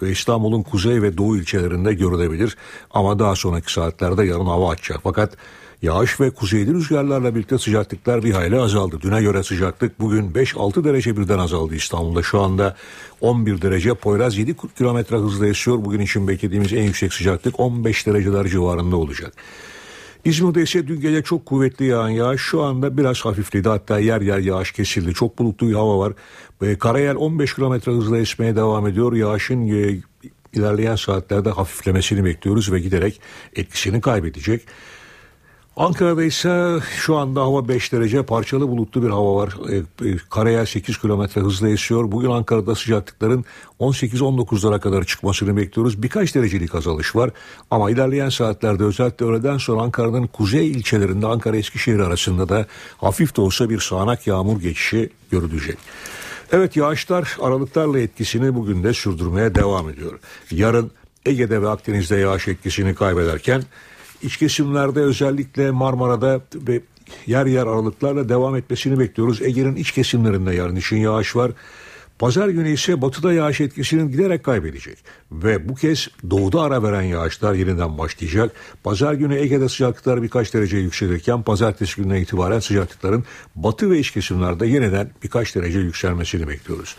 ve İstanbul'un kuzey ve doğu ilçelerinde görülebilir. Ama daha sonraki saatlerde yarın hava açacak. Fakat Yağış ve kuzeyli rüzgarlarla birlikte sıcaklıklar bir hayli azaldı. Düne göre sıcaklık bugün 5-6 derece birden azaldı İstanbul'da. Şu anda 11 derece Poyraz 7 kilometre hızla esiyor. Bugün için beklediğimiz en yüksek sıcaklık 15 dereceler civarında olacak. İzmir'de ise dün gece çok kuvvetli yağan yağış şu anda biraz hafifledi. Hatta yer yer yağış kesildi. Çok bulutlu bir hava var. Karayel 15 kilometre hızla esmeye devam ediyor. Yağışın e, ilerleyen saatlerde hafiflemesini bekliyoruz ve giderek etkisini kaybedecek. Ankara'da ise şu anda hava 5 derece parçalı bulutlu bir hava var. E, e, karayel 8 kilometre hızla esiyor. Bugün Ankara'da sıcaklıkların 18-19'lara kadar çıkmasını bekliyoruz. Birkaç derecelik azalış var. Ama ilerleyen saatlerde özellikle öğleden sonra Ankara'nın kuzey ilçelerinde Ankara Eskişehir arasında da hafif de olsa bir sağanak yağmur geçişi görülecek. Evet yağışlar aralıklarla etkisini bugün de sürdürmeye devam ediyor. Yarın Ege'de ve Akdeniz'de yağış etkisini kaybederken iç kesimlerde özellikle Marmara'da ve yer yer aralıklarla devam etmesini bekliyoruz. Ege'nin iç kesimlerinde yarın için yağış var. Pazar günü ise batıda yağış etkisini giderek kaybedecek. Ve bu kez doğuda ara veren yağışlar yeniden başlayacak. Pazar günü Ege'de sıcaklıklar birkaç derece yükselirken pazartesi gününe itibaren sıcaklıkların batı ve iç kesimlerde yeniden birkaç derece yükselmesini bekliyoruz.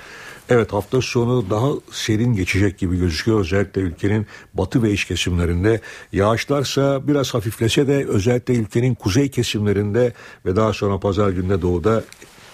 Evet hafta sonu daha serin geçecek gibi gözüküyor özellikle ülkenin batı ve iç kesimlerinde. Yağışlarsa biraz hafiflese de özellikle ülkenin kuzey kesimlerinde ve daha sonra pazar günde doğuda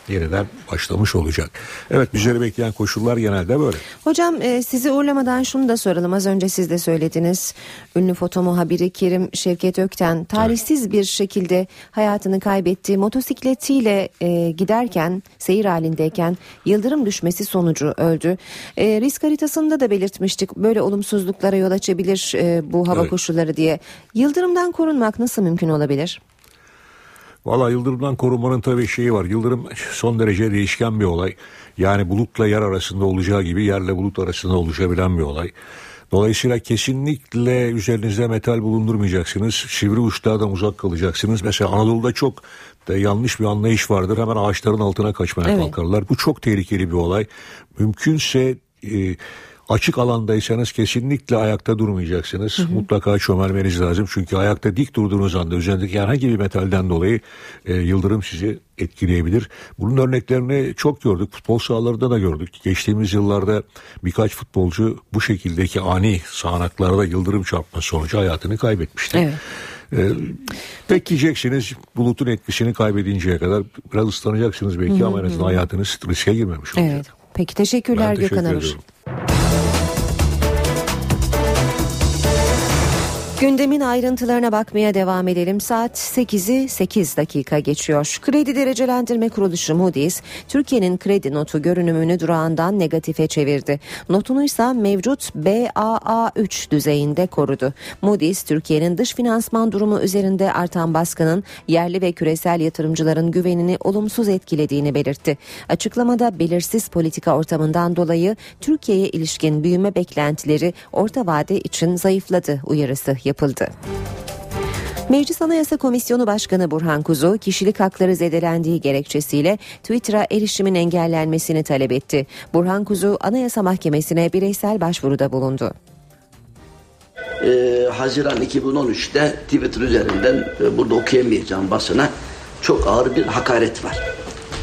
yeniden başlamış olacak. Evet bizleri bekleyen koşullar genelde böyle. Hocam e, sizi uğurlamadan şunu da soralım. Az önce siz de söylediniz. Ünlü foto muhabiri Kerim Şevket Ökten talihsiz bir şekilde hayatını kaybetti. Motosikletiyle e, giderken seyir halindeyken yıldırım düşmesi sonucu öldü. E, risk haritasında da belirtmiştik. Böyle olumsuzluklara yol açabilir e, bu hava Evet. koşulları diye. Yıldırımdan korunmak nasıl mümkün olabilir? Valla yıldırımdan korunmanın tabii şeyi var. Yıldırım son derece değişken bir olay. Yani bulutla yer arasında olacağı gibi yerle bulut arasında oluşabilen bir olay. Dolayısıyla kesinlikle üzerinizde metal bulundurmayacaksınız. Sivri uçlardan uzak kalacaksınız. Mesela Anadolu'da çok da yanlış bir anlayış vardır. Hemen ağaçların altına kaçmaya Evet. kalkarlar. Bu çok tehlikeli bir olay. Mümkünse e, açık alandaysanız kesinlikle ayakta durmayacaksınız. Mutlaka çömelmeniz lazım. Çünkü ayakta dik durduğunuz anda üzerindeki herhangi bir metalden dolayı e, yıldırım sizi etkileyebilir. Bunun örneklerini çok gördük. Futbol sahalarında da gördük. Geçtiğimiz yıllarda birkaç futbolcu bu şekildeki ani sağanaklarda yıldırım çarpması sonucu hayatını kaybetmişti. Evet. Ee, bekleyeceksiniz bulutun etkisini kaybedinceye kadar biraz ıslanacaksınız belki Hı hı ama en azından hı. hayatınız riske girmemiş olacak. Evet. Peki teşekkürler Ben teşekkür Gökhan ediyorum. Gündemin ayrıntılarına bakmaya devam edelim. Saat 8'i 8 dakika geçiyor. Kredi derecelendirme kuruluşu Moody's, Türkiye'nin kredi notu görünümünü durağından negatife çevirdi. Notunu ise mevcut BAA3 düzeyinde korudu. Moody's, Türkiye'nin dış finansman durumu üzerinde artan baskının yerli ve küresel yatırımcıların güvenini olumsuz etkilediğini belirtti. Açıklamada belirsiz politika ortamından dolayı Türkiye'ye ilişkin büyüme beklentileri orta vade için zayıfladı uyarısı yapıldı. Meclis Anayasa Komisyonu Başkanı Burhan Kuzu kişilik hakları zedelendiği gerekçesiyle Twitter'a erişimin engellenmesini talep etti. Burhan Kuzu Anayasa Mahkemesi'ne bireysel başvuruda bulundu. e, Haziran 2013'te Twitter üzerinden e, burada okuyamayacağım basına çok ağır bir hakaret var.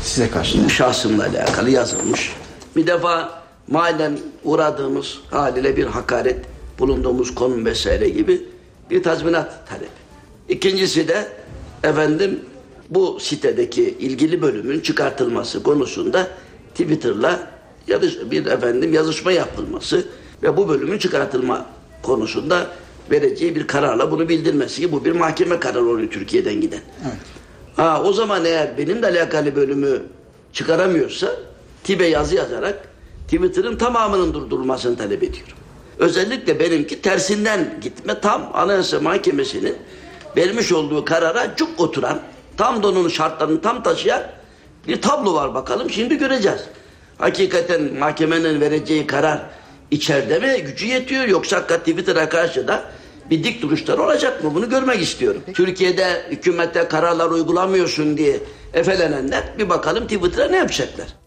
Size karşı? Şahsımla alakalı yazılmış. Bir defa mahallen uğradığımız haliyle bir hakaret, bulunduğumuz konum vesaire gibi bir tazminat talebi. İkincisi de efendim bu sitedeki ilgili bölümün çıkartılması konusunda Twitter'la yazış, bir efendim yazışma yapılması ve bu bölümün çıkartılma konusunda vereceği bir kararla bunu bildirmesi ki bu bir mahkeme kararı oluyor Türkiye'den giden. Ha, o zaman eğer benimle alakalı bölümü çıkaramıyorsa TİB'e yazı yazarak Twitter'ın tamamının durdurulmasını talep ediyorum. Özellikle benimki tersinden gitme tam Anayasa Mahkemesi'nin vermiş olduğu karara cuk oturan tam donun şartlarını tam taşıyan bir tablo var bakalım şimdi göreceğiz. Hakikaten mahkemenin vereceği karar içeride mi gücü yetiyor yoksa hakikaten Twitter'a karşı da bir dik duruşlar olacak mı? Bunu görmek istiyorum. Türkiye'de hükümette kararlar uygulamıyorsun diye efelenenler bir bakalım Twitter'a ne yapacaklar?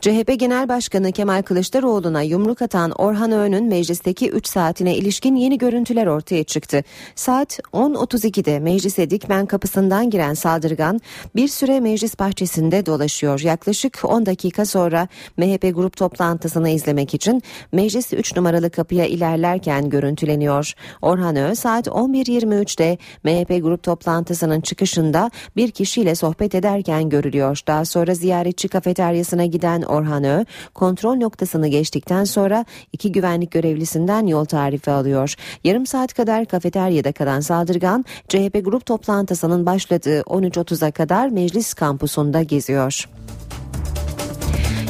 CHP Genel Başkanı Kemal Kılıçdaroğlu'na yumruk atan Orhan Öğün'ün meclisteki 3 saatine ilişkin yeni görüntüler ortaya çıktı. Saat 10.32'de meclise dikmen kapısından giren saldırgan bir süre meclis bahçesinde dolaşıyor. Yaklaşık 10 dakika sonra MHP grup toplantısını izlemek için meclis 3 numaralı kapıya ilerlerken görüntüleniyor. Orhan Öğün saat 11.23'te MHP grup toplantısının çıkışında bir kişiyle sohbet ederken görülüyor. Daha sonra ziyaretçi kafeteryasına giden Orhan Ö, kontrol noktasını geçtikten sonra iki güvenlik görevlisinden yol tarifi alıyor. Yarım saat kadar kafeteryada kalan saldırgan CHP grup toplantısının başladığı 13.30'a kadar meclis kampusunda geziyor.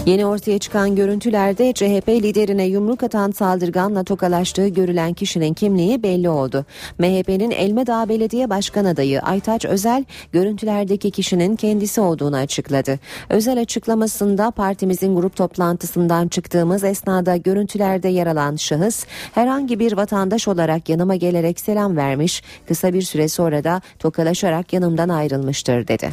Yeni ortaya çıkan görüntülerde CHP liderine yumruk atan saldırganla tokalaştığı görülen kişinin kimliği belli oldu. MHP'nin Elmadağ Belediye Başkan adayı Aytaç Özel görüntülerdeki kişinin kendisi olduğunu açıkladı. Özel açıklamasında partimizin grup toplantısından çıktığımız esnada görüntülerde yer alan şahıs herhangi bir vatandaş olarak yanıma gelerek selam vermiş, kısa bir süre sonra da tokalaşarak yanımdan ayrılmıştır dedi.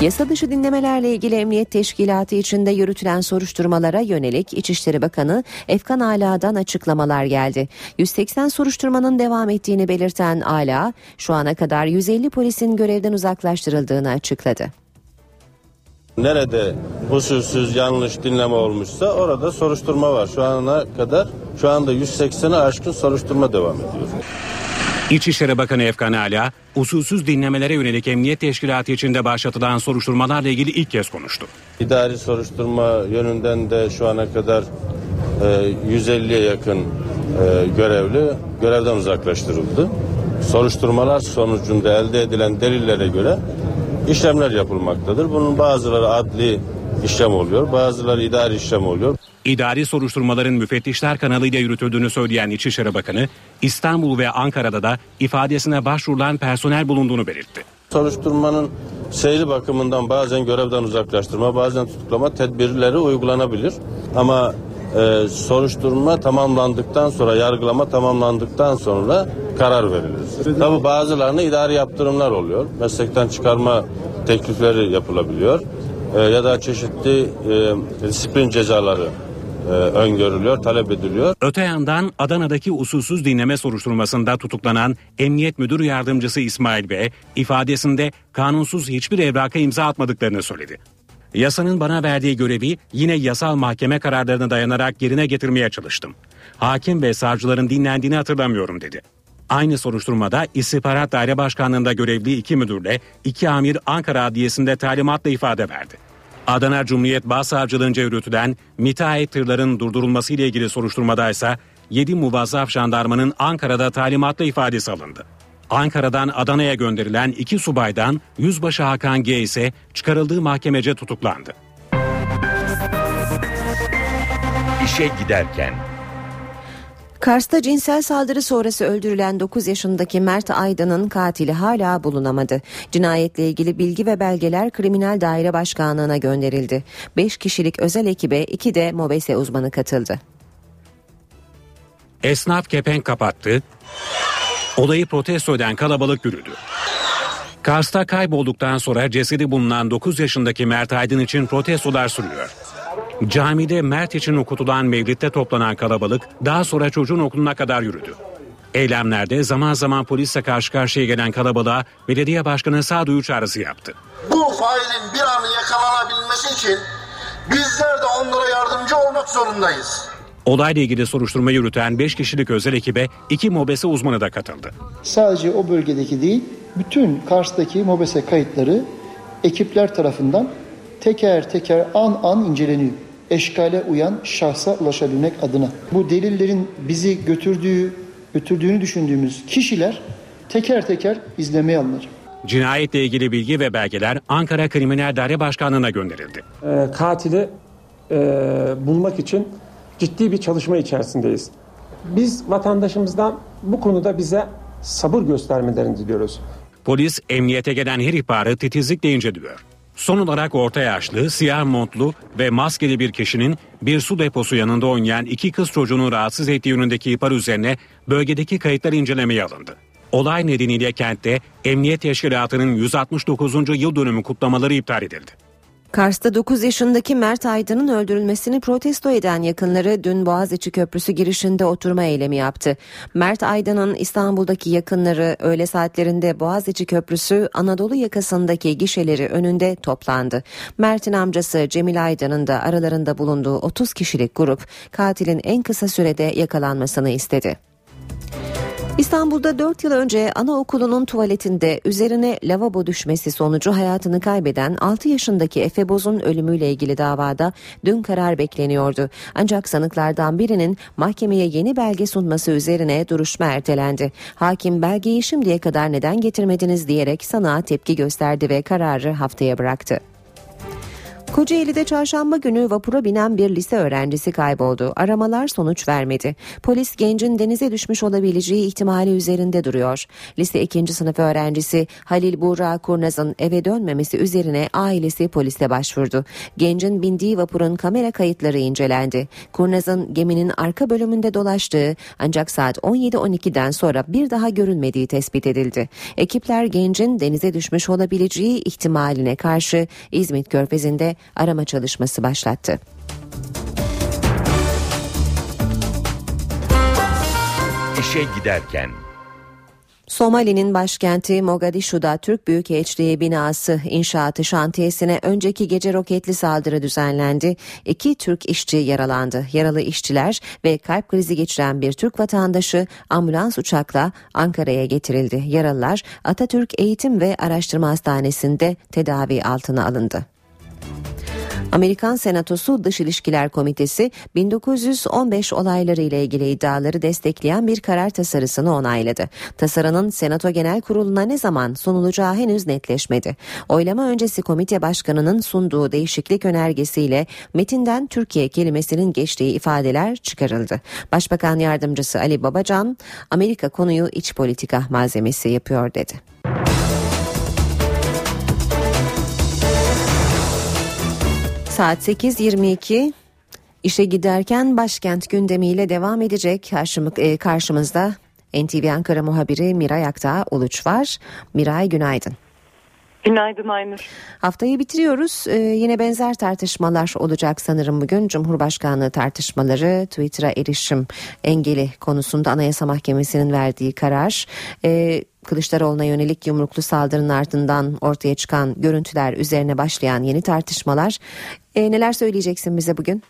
Yasa dışı dinlemelerle ilgili Emniyet Teşkilatı içinde yürütülen soruşturmalara yönelik İçişleri Bakanı Efkan Ala'dan açıklamalar geldi. 180 soruşturmanın devam ettiğini belirten Ala, şu ana kadar 150 polisin görevden uzaklaştırıldığını açıkladı. Nerede usulsüz yanlış dinleme olmuşsa orada soruşturma var. Şu ana kadar şu anda 180'e aşkın soruşturma devam ediyor. İçişleri Bakanı Efkan Ala, usulsüz dinlemelere yönelik Emniyet Teşkilatı içinde başlatılan soruşturmalarla ilgili ilk kez konuştu. İdari soruşturma yönünden de şu ana kadar e, 150'ye yakın e, görevli görevden uzaklaştırıldı. Soruşturmalar sonucunda elde edilen delillere göre işlemler yapılmaktadır. Bunun bazıları adli işlem oluyor, bazıları idari işlem oluyor. İdari soruşturmaların müfettişler kanalıyla yürütüldüğünü söyleyen İçişleri Bakanı, İstanbul ve Ankara'da da ifadesine başvurulan personel bulunduğunu belirtti. Soruşturmanın seyri bakımından bazen görevden uzaklaştırma, bazen tutuklama tedbirleri uygulanabilir. Ama e, soruşturma tamamlandıktan sonra, yargılama tamamlandıktan sonra karar verilir. Tabi bazılarına idari yaptırımlar oluyor. Meslekten çıkarma teklifleri yapılabiliyor. E, ya da çeşitli e, disiplin cezaları e, öngörülüyor, talep ediliyor. Öte yandan Adana'daki usulsüz dinleme soruşturmasında tutuklanan Emniyet Müdür Yardımcısı İsmail Bey ifadesinde kanunsuz hiçbir evraka imza atmadıklarını söyledi. Yasanın bana verdiği görevi yine yasal mahkeme kararlarına dayanarak yerine getirmeye çalıştım. Hakim ve savcıların dinlendiğini hatırlamıyorum dedi. Aynı soruşturmada İstihbarat Daire Başkanlığı'nda görevli iki müdürle iki amir Ankara Adliyesi'nde talimatla ifade verdi. Adana Cumhuriyet Başsavcılığınca yürütülen müteahhit tırların durdurulması ile ilgili soruşturmada ise 7 muvazzaf jandarmanın Ankara'da talimatla ifadesi alındı. Ankara'dan Adana'ya gönderilen iki subaydan Yüzbaşı Hakan G ise çıkarıldığı mahkemece tutuklandı. İşe giderken Kars'ta cinsel saldırı sonrası öldürülen 9 yaşındaki Mert Aydın'ın katili hala bulunamadı. Cinayetle ilgili bilgi ve belgeler Kriminal Daire Başkanlığı'na gönderildi. 5 kişilik özel ekibe 2 de MOBESE uzmanı katıldı. Esnaf kepenk kapattı. Olayı protesto eden kalabalık yürüdü. Kars'ta kaybolduktan sonra cesedi bulunan 9 yaşındaki Mert Aydın için protestolar sürüyor. Camide Mert için okutulan mevlitte toplanan kalabalık daha sonra çocuğun okuluna kadar yürüdü. Eylemlerde zaman zaman polisle karşı karşıya gelen kalabalığa belediye başkanı sağduyu çağrısı yaptı. Bu failin bir an yakalanabilmesi için bizler de onlara yardımcı olmak zorundayız. Olayla ilgili soruşturma yürüten 5 kişilik özel ekibe 2 mobese uzmanı da katıldı. Sadece o bölgedeki değil, bütün Kars'taki mobese kayıtları ekipler tarafından teker teker an an inceleniyor. Eşkale uyan şahsa ulaşabilmek adına. Bu delillerin bizi götürdüğü, götürdüğünü düşündüğümüz kişiler teker teker izlemeye alınır. Cinayetle ilgili bilgi ve belgeler Ankara Kriminal Daire Başkanlığı'na gönderildi. e, katili e, bulmak için ciddi bir çalışma içerisindeyiz. Biz vatandaşımızdan bu konuda bize sabır göstermelerini diliyoruz. Polis emniyete gelen her ihbarı titizlikle inceliyor. Son olarak orta yaşlı, siyah montlu ve maskeli bir kişinin bir su deposu yanında oynayan iki kız çocuğunu rahatsız ettiği yönündeki ihbar üzerine bölgedeki kayıtlar incelemeye alındı. Olay nedeniyle kentte Emniyet Teşkilatı'nın 169. yıl dönümü kutlamaları iptal edildi. Kars'ta 9 yaşındaki Mert Aydın'ın öldürülmesini protesto eden yakınları dün Boğaziçi Köprüsü girişinde oturma eylemi yaptı. Mert Aydın'ın İstanbul'daki yakınları öğle saatlerinde Boğaziçi Köprüsü Anadolu yakasındaki gişeleri önünde toplandı. Mert'in amcası Cemil Aydın'ın da aralarında bulunduğu 30 kişilik grup katilin en kısa sürede yakalanmasını istedi. İstanbul'da 4 yıl önce anaokulunun tuvaletinde üzerine lavabo düşmesi sonucu hayatını kaybeden 6 yaşındaki Efe Boz'un ölümüyle ilgili davada dün karar bekleniyordu. Ancak sanıklardan birinin mahkemeye yeni belge sunması üzerine duruşma ertelendi. Hakim belgeyi şimdiye kadar neden getirmediniz diyerek sanığa tepki gösterdi ve kararı haftaya bıraktı. Kocaeli'de çarşamba günü vapura binen bir lise öğrencisi kayboldu. Aramalar sonuç vermedi. Polis gencin denize düşmüş olabileceği ihtimali üzerinde duruyor. Lise 2. sınıf öğrencisi Halil Buğra Kurnaz'ın eve dönmemesi üzerine ailesi polise başvurdu. Gencin bindiği vapurun kamera kayıtları incelendi. Kurnaz'ın geminin arka bölümünde dolaştığı ancak saat 17.12'den sonra bir daha görülmediği tespit edildi. Ekipler gencin denize düşmüş olabileceği ihtimaline karşı İzmit Körfezi'nde arama çalışması başlattı. İşe giderken Somali'nin başkenti Mogadishu'da Türk Büyükelçiliği binası inşaatı şantiyesine önceki gece roketli saldırı düzenlendi. İki Türk işçi yaralandı. Yaralı işçiler ve kalp krizi geçiren bir Türk vatandaşı ambulans uçakla Ankara'ya getirildi. Yaralılar Atatürk Eğitim ve Araştırma Hastanesi'nde tedavi altına alındı. Amerikan Senatosu Dış İlişkiler Komitesi 1915 olayları ile ilgili iddiaları destekleyen bir karar tasarısını onayladı. Tasarının Senato Genel Kurulu'na ne zaman sunulacağı henüz netleşmedi. Oylama öncesi komite başkanının sunduğu değişiklik önergesiyle metinden Türkiye kelimesinin geçtiği ifadeler çıkarıldı. Başbakan yardımcısı Ali Babacan, Amerika konuyu iç politika malzemesi yapıyor dedi. Saat 8.22 işe giderken başkent gündemiyle devam edecek e, karşımızda NTV Ankara muhabiri Miray Aktağ Uluç var. Miray günaydın. Günaydın Aynur. Haftayı bitiriyoruz. Ee, yine benzer tartışmalar olacak sanırım bugün. Cumhurbaşkanlığı tartışmaları, Twitter'a erişim engeli konusunda Anayasa Mahkemesi'nin verdiği karar. Ee, Kılıçdaroğlu'na yönelik yumruklu saldırının ardından ortaya çıkan görüntüler üzerine başlayan yeni tartışmalar. Ee, neler söyleyeceksin bize bugün?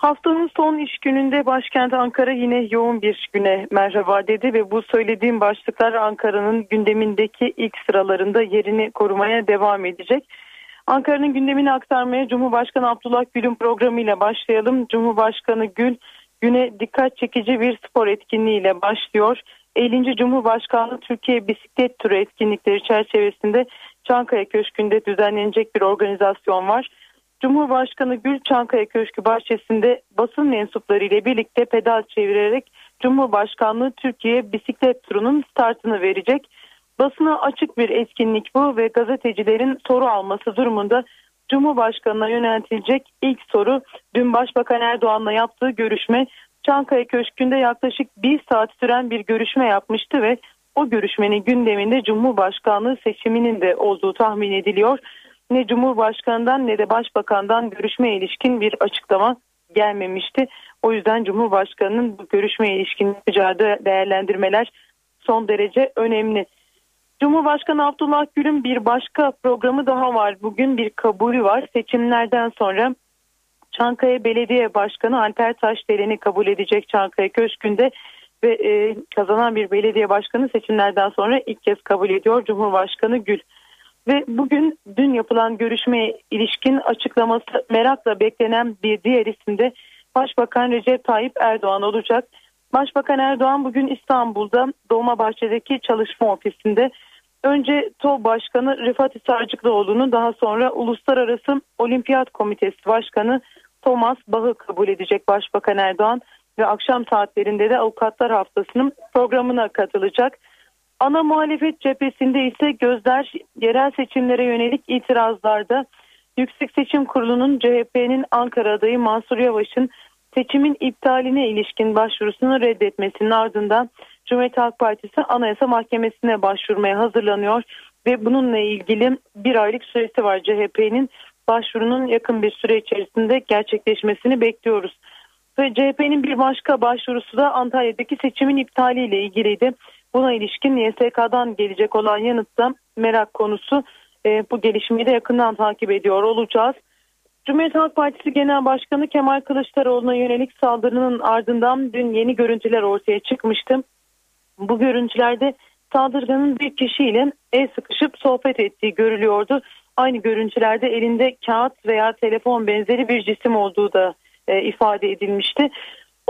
Haftanın son iş gününde başkent Ankara yine yoğun bir güne merhaba dedi ve bu söylediğim başlıklar Ankara'nın gündemindeki ilk sıralarında yerini korumaya devam edecek. Ankara'nın gündemini aktarmaya Cumhurbaşkanı Abdullah Gül'ün programıyla başlayalım. Cumhurbaşkanı Gül güne dikkat çekici bir spor etkinliğiyle başlıyor. 50. Cumhurbaşkanlığı Türkiye Bisiklet Turu etkinlikleri çerçevesinde Çankaya Köşkü'nde düzenlenecek bir organizasyon var. Cumhurbaşkanı Gül Çankaya Köşkü bahçesinde basın mensupları ile birlikte pedal çevirerek Cumhurbaşkanlığı Türkiye bisiklet turunun startını verecek. Basına açık bir etkinlik bu ve gazetecilerin soru alması durumunda Cumhurbaşkanına yöneltilecek ilk soru dün Başbakan Erdoğan'la yaptığı görüşme Çankaya Köşkü'nde yaklaşık bir saat süren bir görüşme yapmıştı ve o görüşmenin gündeminde Cumhurbaşkanlığı seçiminin de olduğu tahmin ediliyor. Ne Cumhurbaşkanı'ndan ne de Başbakan'dan görüşmeye ilişkin bir açıklama gelmemişti. O yüzden Cumhurbaşkanı'nın bu görüşmeye ilişkin yapacağı değerlendirmeler son derece önemli. Cumhurbaşkanı Abdullah Gül'ün bir başka programı daha var. Bugün bir kabulü var. Seçimlerden sonra Çankaya Belediye Başkanı Alper Taşdelen'i kabul edecek Çankaya Köşkü'nde ve e, kazanan bir belediye başkanı seçimlerden sonra ilk kez kabul ediyor Cumhurbaşkanı Gül. Ve bugün dün yapılan görüşmeye ilişkin açıklaması merakla beklenen bir diğer isim de Başbakan Recep Tayyip Erdoğan olacak. Başbakan Erdoğan bugün İstanbul'da Dolmabahçe'deki çalışma ofisinde önce TOB Başkanı Rıfat Sarcıklıoğlu'nu daha sonra Uluslararası Olimpiyat Komitesi Başkanı Thomas Bach'ı kabul edecek Başbakan Erdoğan ve akşam saatlerinde de Avukatlar Haftası'nın programına katılacak. Ana muhalefet cephesinde ise gözler yerel seçimlere yönelik itirazlarda Yüksek Seçim Kurulu'nun CHP'nin Ankara adayı Mansur Yavaş'ın seçimin iptaline ilişkin başvurusunu reddetmesinin ardından Cumhuriyet Halk Partisi Anayasa Mahkemesi'ne başvurmaya hazırlanıyor ve bununla ilgili bir aylık süresi var CHP'nin başvurunun yakın bir süre içerisinde gerçekleşmesini bekliyoruz. Ve CHP'nin bir başka başvurusu da Antalya'daki seçimin iptaliyle ilgiliydi. Buna ilişkin YSK'dan gelecek olan yanıtta merak konusu e, bu gelişmeyi de yakından takip ediyor olacağız. Cumhuriyet Halk Partisi Genel Başkanı Kemal Kılıçdaroğlu'na yönelik saldırının ardından dün yeni görüntüler ortaya çıkmıştı. Bu görüntülerde saldırganın bir kişiyle el sıkışıp sohbet ettiği görülüyordu. Aynı görüntülerde elinde kağıt veya telefon benzeri bir cisim olduğu da e, ifade edilmişti.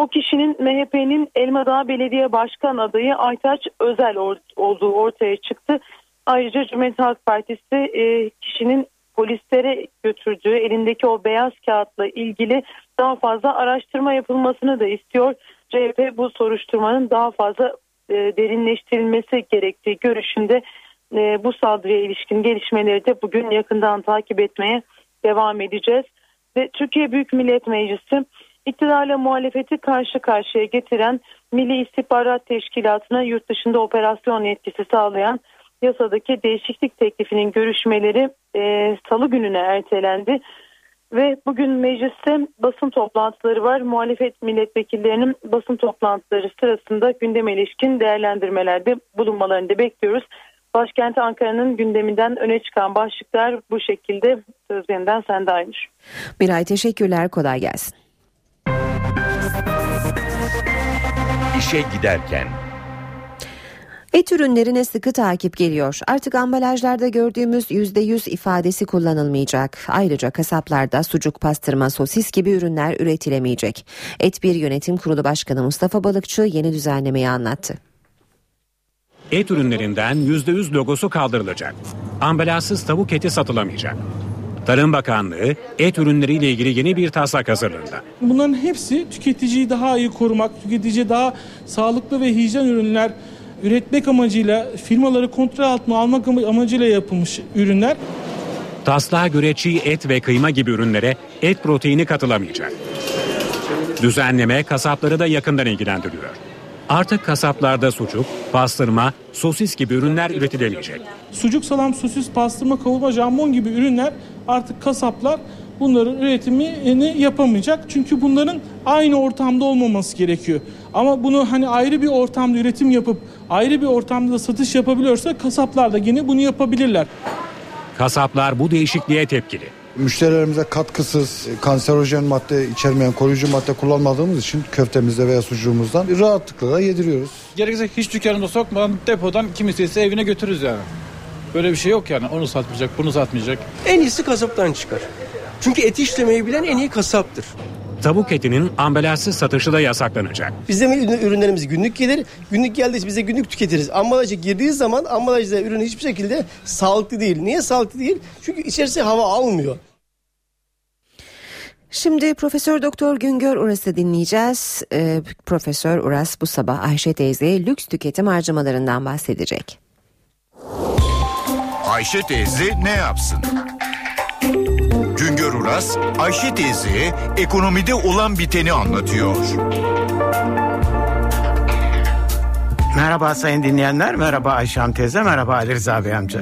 O kişinin MHP'nin Elmadağ Belediye Başkan adayı Aytaç Özel olduğu ortaya çıktı. Ayrıca Cumhuriyet Halk Partisi e, kişinin polislere götürdüğü elindeki o beyaz kağıtla ilgili daha fazla araştırma yapılmasını da istiyor. CHP bu soruşturmanın daha fazla e, derinleştirilmesi gerektiği görüşünde e, bu saldırıya ilişkin gelişmeleri de bugün yakından takip etmeye devam edeceğiz. Ve Türkiye Büyük Millet Meclisi iktidarla muhalefeti karşı karşıya getiren Milli İstihbarat Teşkilatı'na yurt dışında operasyon yetkisi sağlayan yasadaki değişiklik teklifinin görüşmeleri e, salı gününe ertelendi. Ve bugün mecliste basın toplantıları var. Muhalefet milletvekillerinin basın toplantıları sırasında gündeme ilişkin değerlendirmelerde bulunmalarını da bekliyoruz. Başkent Ankara'nın gündeminden öne çıkan başlıklar bu şekilde. Söz yeniden sende Aynur. Miray teşekkürler kolay gelsin. İşe giderken Et ürünlerine sıkı takip geliyor. Artık ambalajlarda gördüğümüz %100 ifadesi kullanılmayacak. Ayrıca kasaplarda sucuk, pastırma, sosis gibi ürünler üretilemeyecek. Et Bir Yönetim Kurulu Başkanı Mustafa Balıkçı yeni düzenlemeyi anlattı. Et ürünlerinden %100 logosu kaldırılacak. Ambalajsız tavuk eti satılamayacak. Tarım Bakanlığı et ürünleriyle ilgili yeni bir taslak hazırlığında. Bunların hepsi tüketiciyi daha iyi korumak, tüketiciye daha sağlıklı ve hijyen ürünler üretmek amacıyla firmaları kontrol altına almak amacıyla yapılmış ürünler. Taslağa göre çiğ et ve kıyma gibi ürünlere et proteini katılamayacak. Düzenleme kasapları da yakından ilgilendiriyor. Artık kasaplarda sucuk, pastırma, sosis gibi ürünler üretilemeyecek. Sucuk, salam, sosis, pastırma, kavurma, jambon gibi ürünler artık kasaplar bunların üretimini yapamayacak. Çünkü bunların aynı ortamda olmaması gerekiyor. Ama bunu hani ayrı bir ortamda üretim yapıp ayrı bir ortamda da satış yapabiliyorsa kasaplar da yine bunu yapabilirler. Kasaplar bu değişikliğe tepkili. Müşterilerimize katkısız, kanserojen madde içermeyen koruyucu madde kullanmadığımız için köftemizde veya sucuğumuzdan rahatlıkla da yediriyoruz. Gerekirse hiç dükkanında sokmadan depodan kimisi ise evine götürürüz yani. Böyle bir şey yok yani. Onu satmayacak, bunu satmayacak. En iyisi kasaptan çıkar. Çünkü et işlemeyi bilen en iyi kasaptır. Tavuk etinin ambalajsız satışı da yasaklanacak. Bizim ürünlerimiz günlük gelir. Günlük geldiği biz de günlük tüketiriz. Ambalaja girdiği zaman ambalajda ürün hiçbir şekilde sağlıklı değil. Niye sağlıklı değil? Çünkü içerisi hava almıyor. Şimdi Profesör Doktor Güngör Uras'ı dinleyeceğiz. Ee, Profesör Uras bu sabah Ayşe teyze lüks tüketim harcamalarından bahsedecek. Ayşe teyze ne yapsın? Uras, Ayşe teyze ekonomide olan biteni anlatıyor. Merhaba sayın dinleyenler, merhaba Ayşe teyze, merhaba Ali Rıza Bey amca.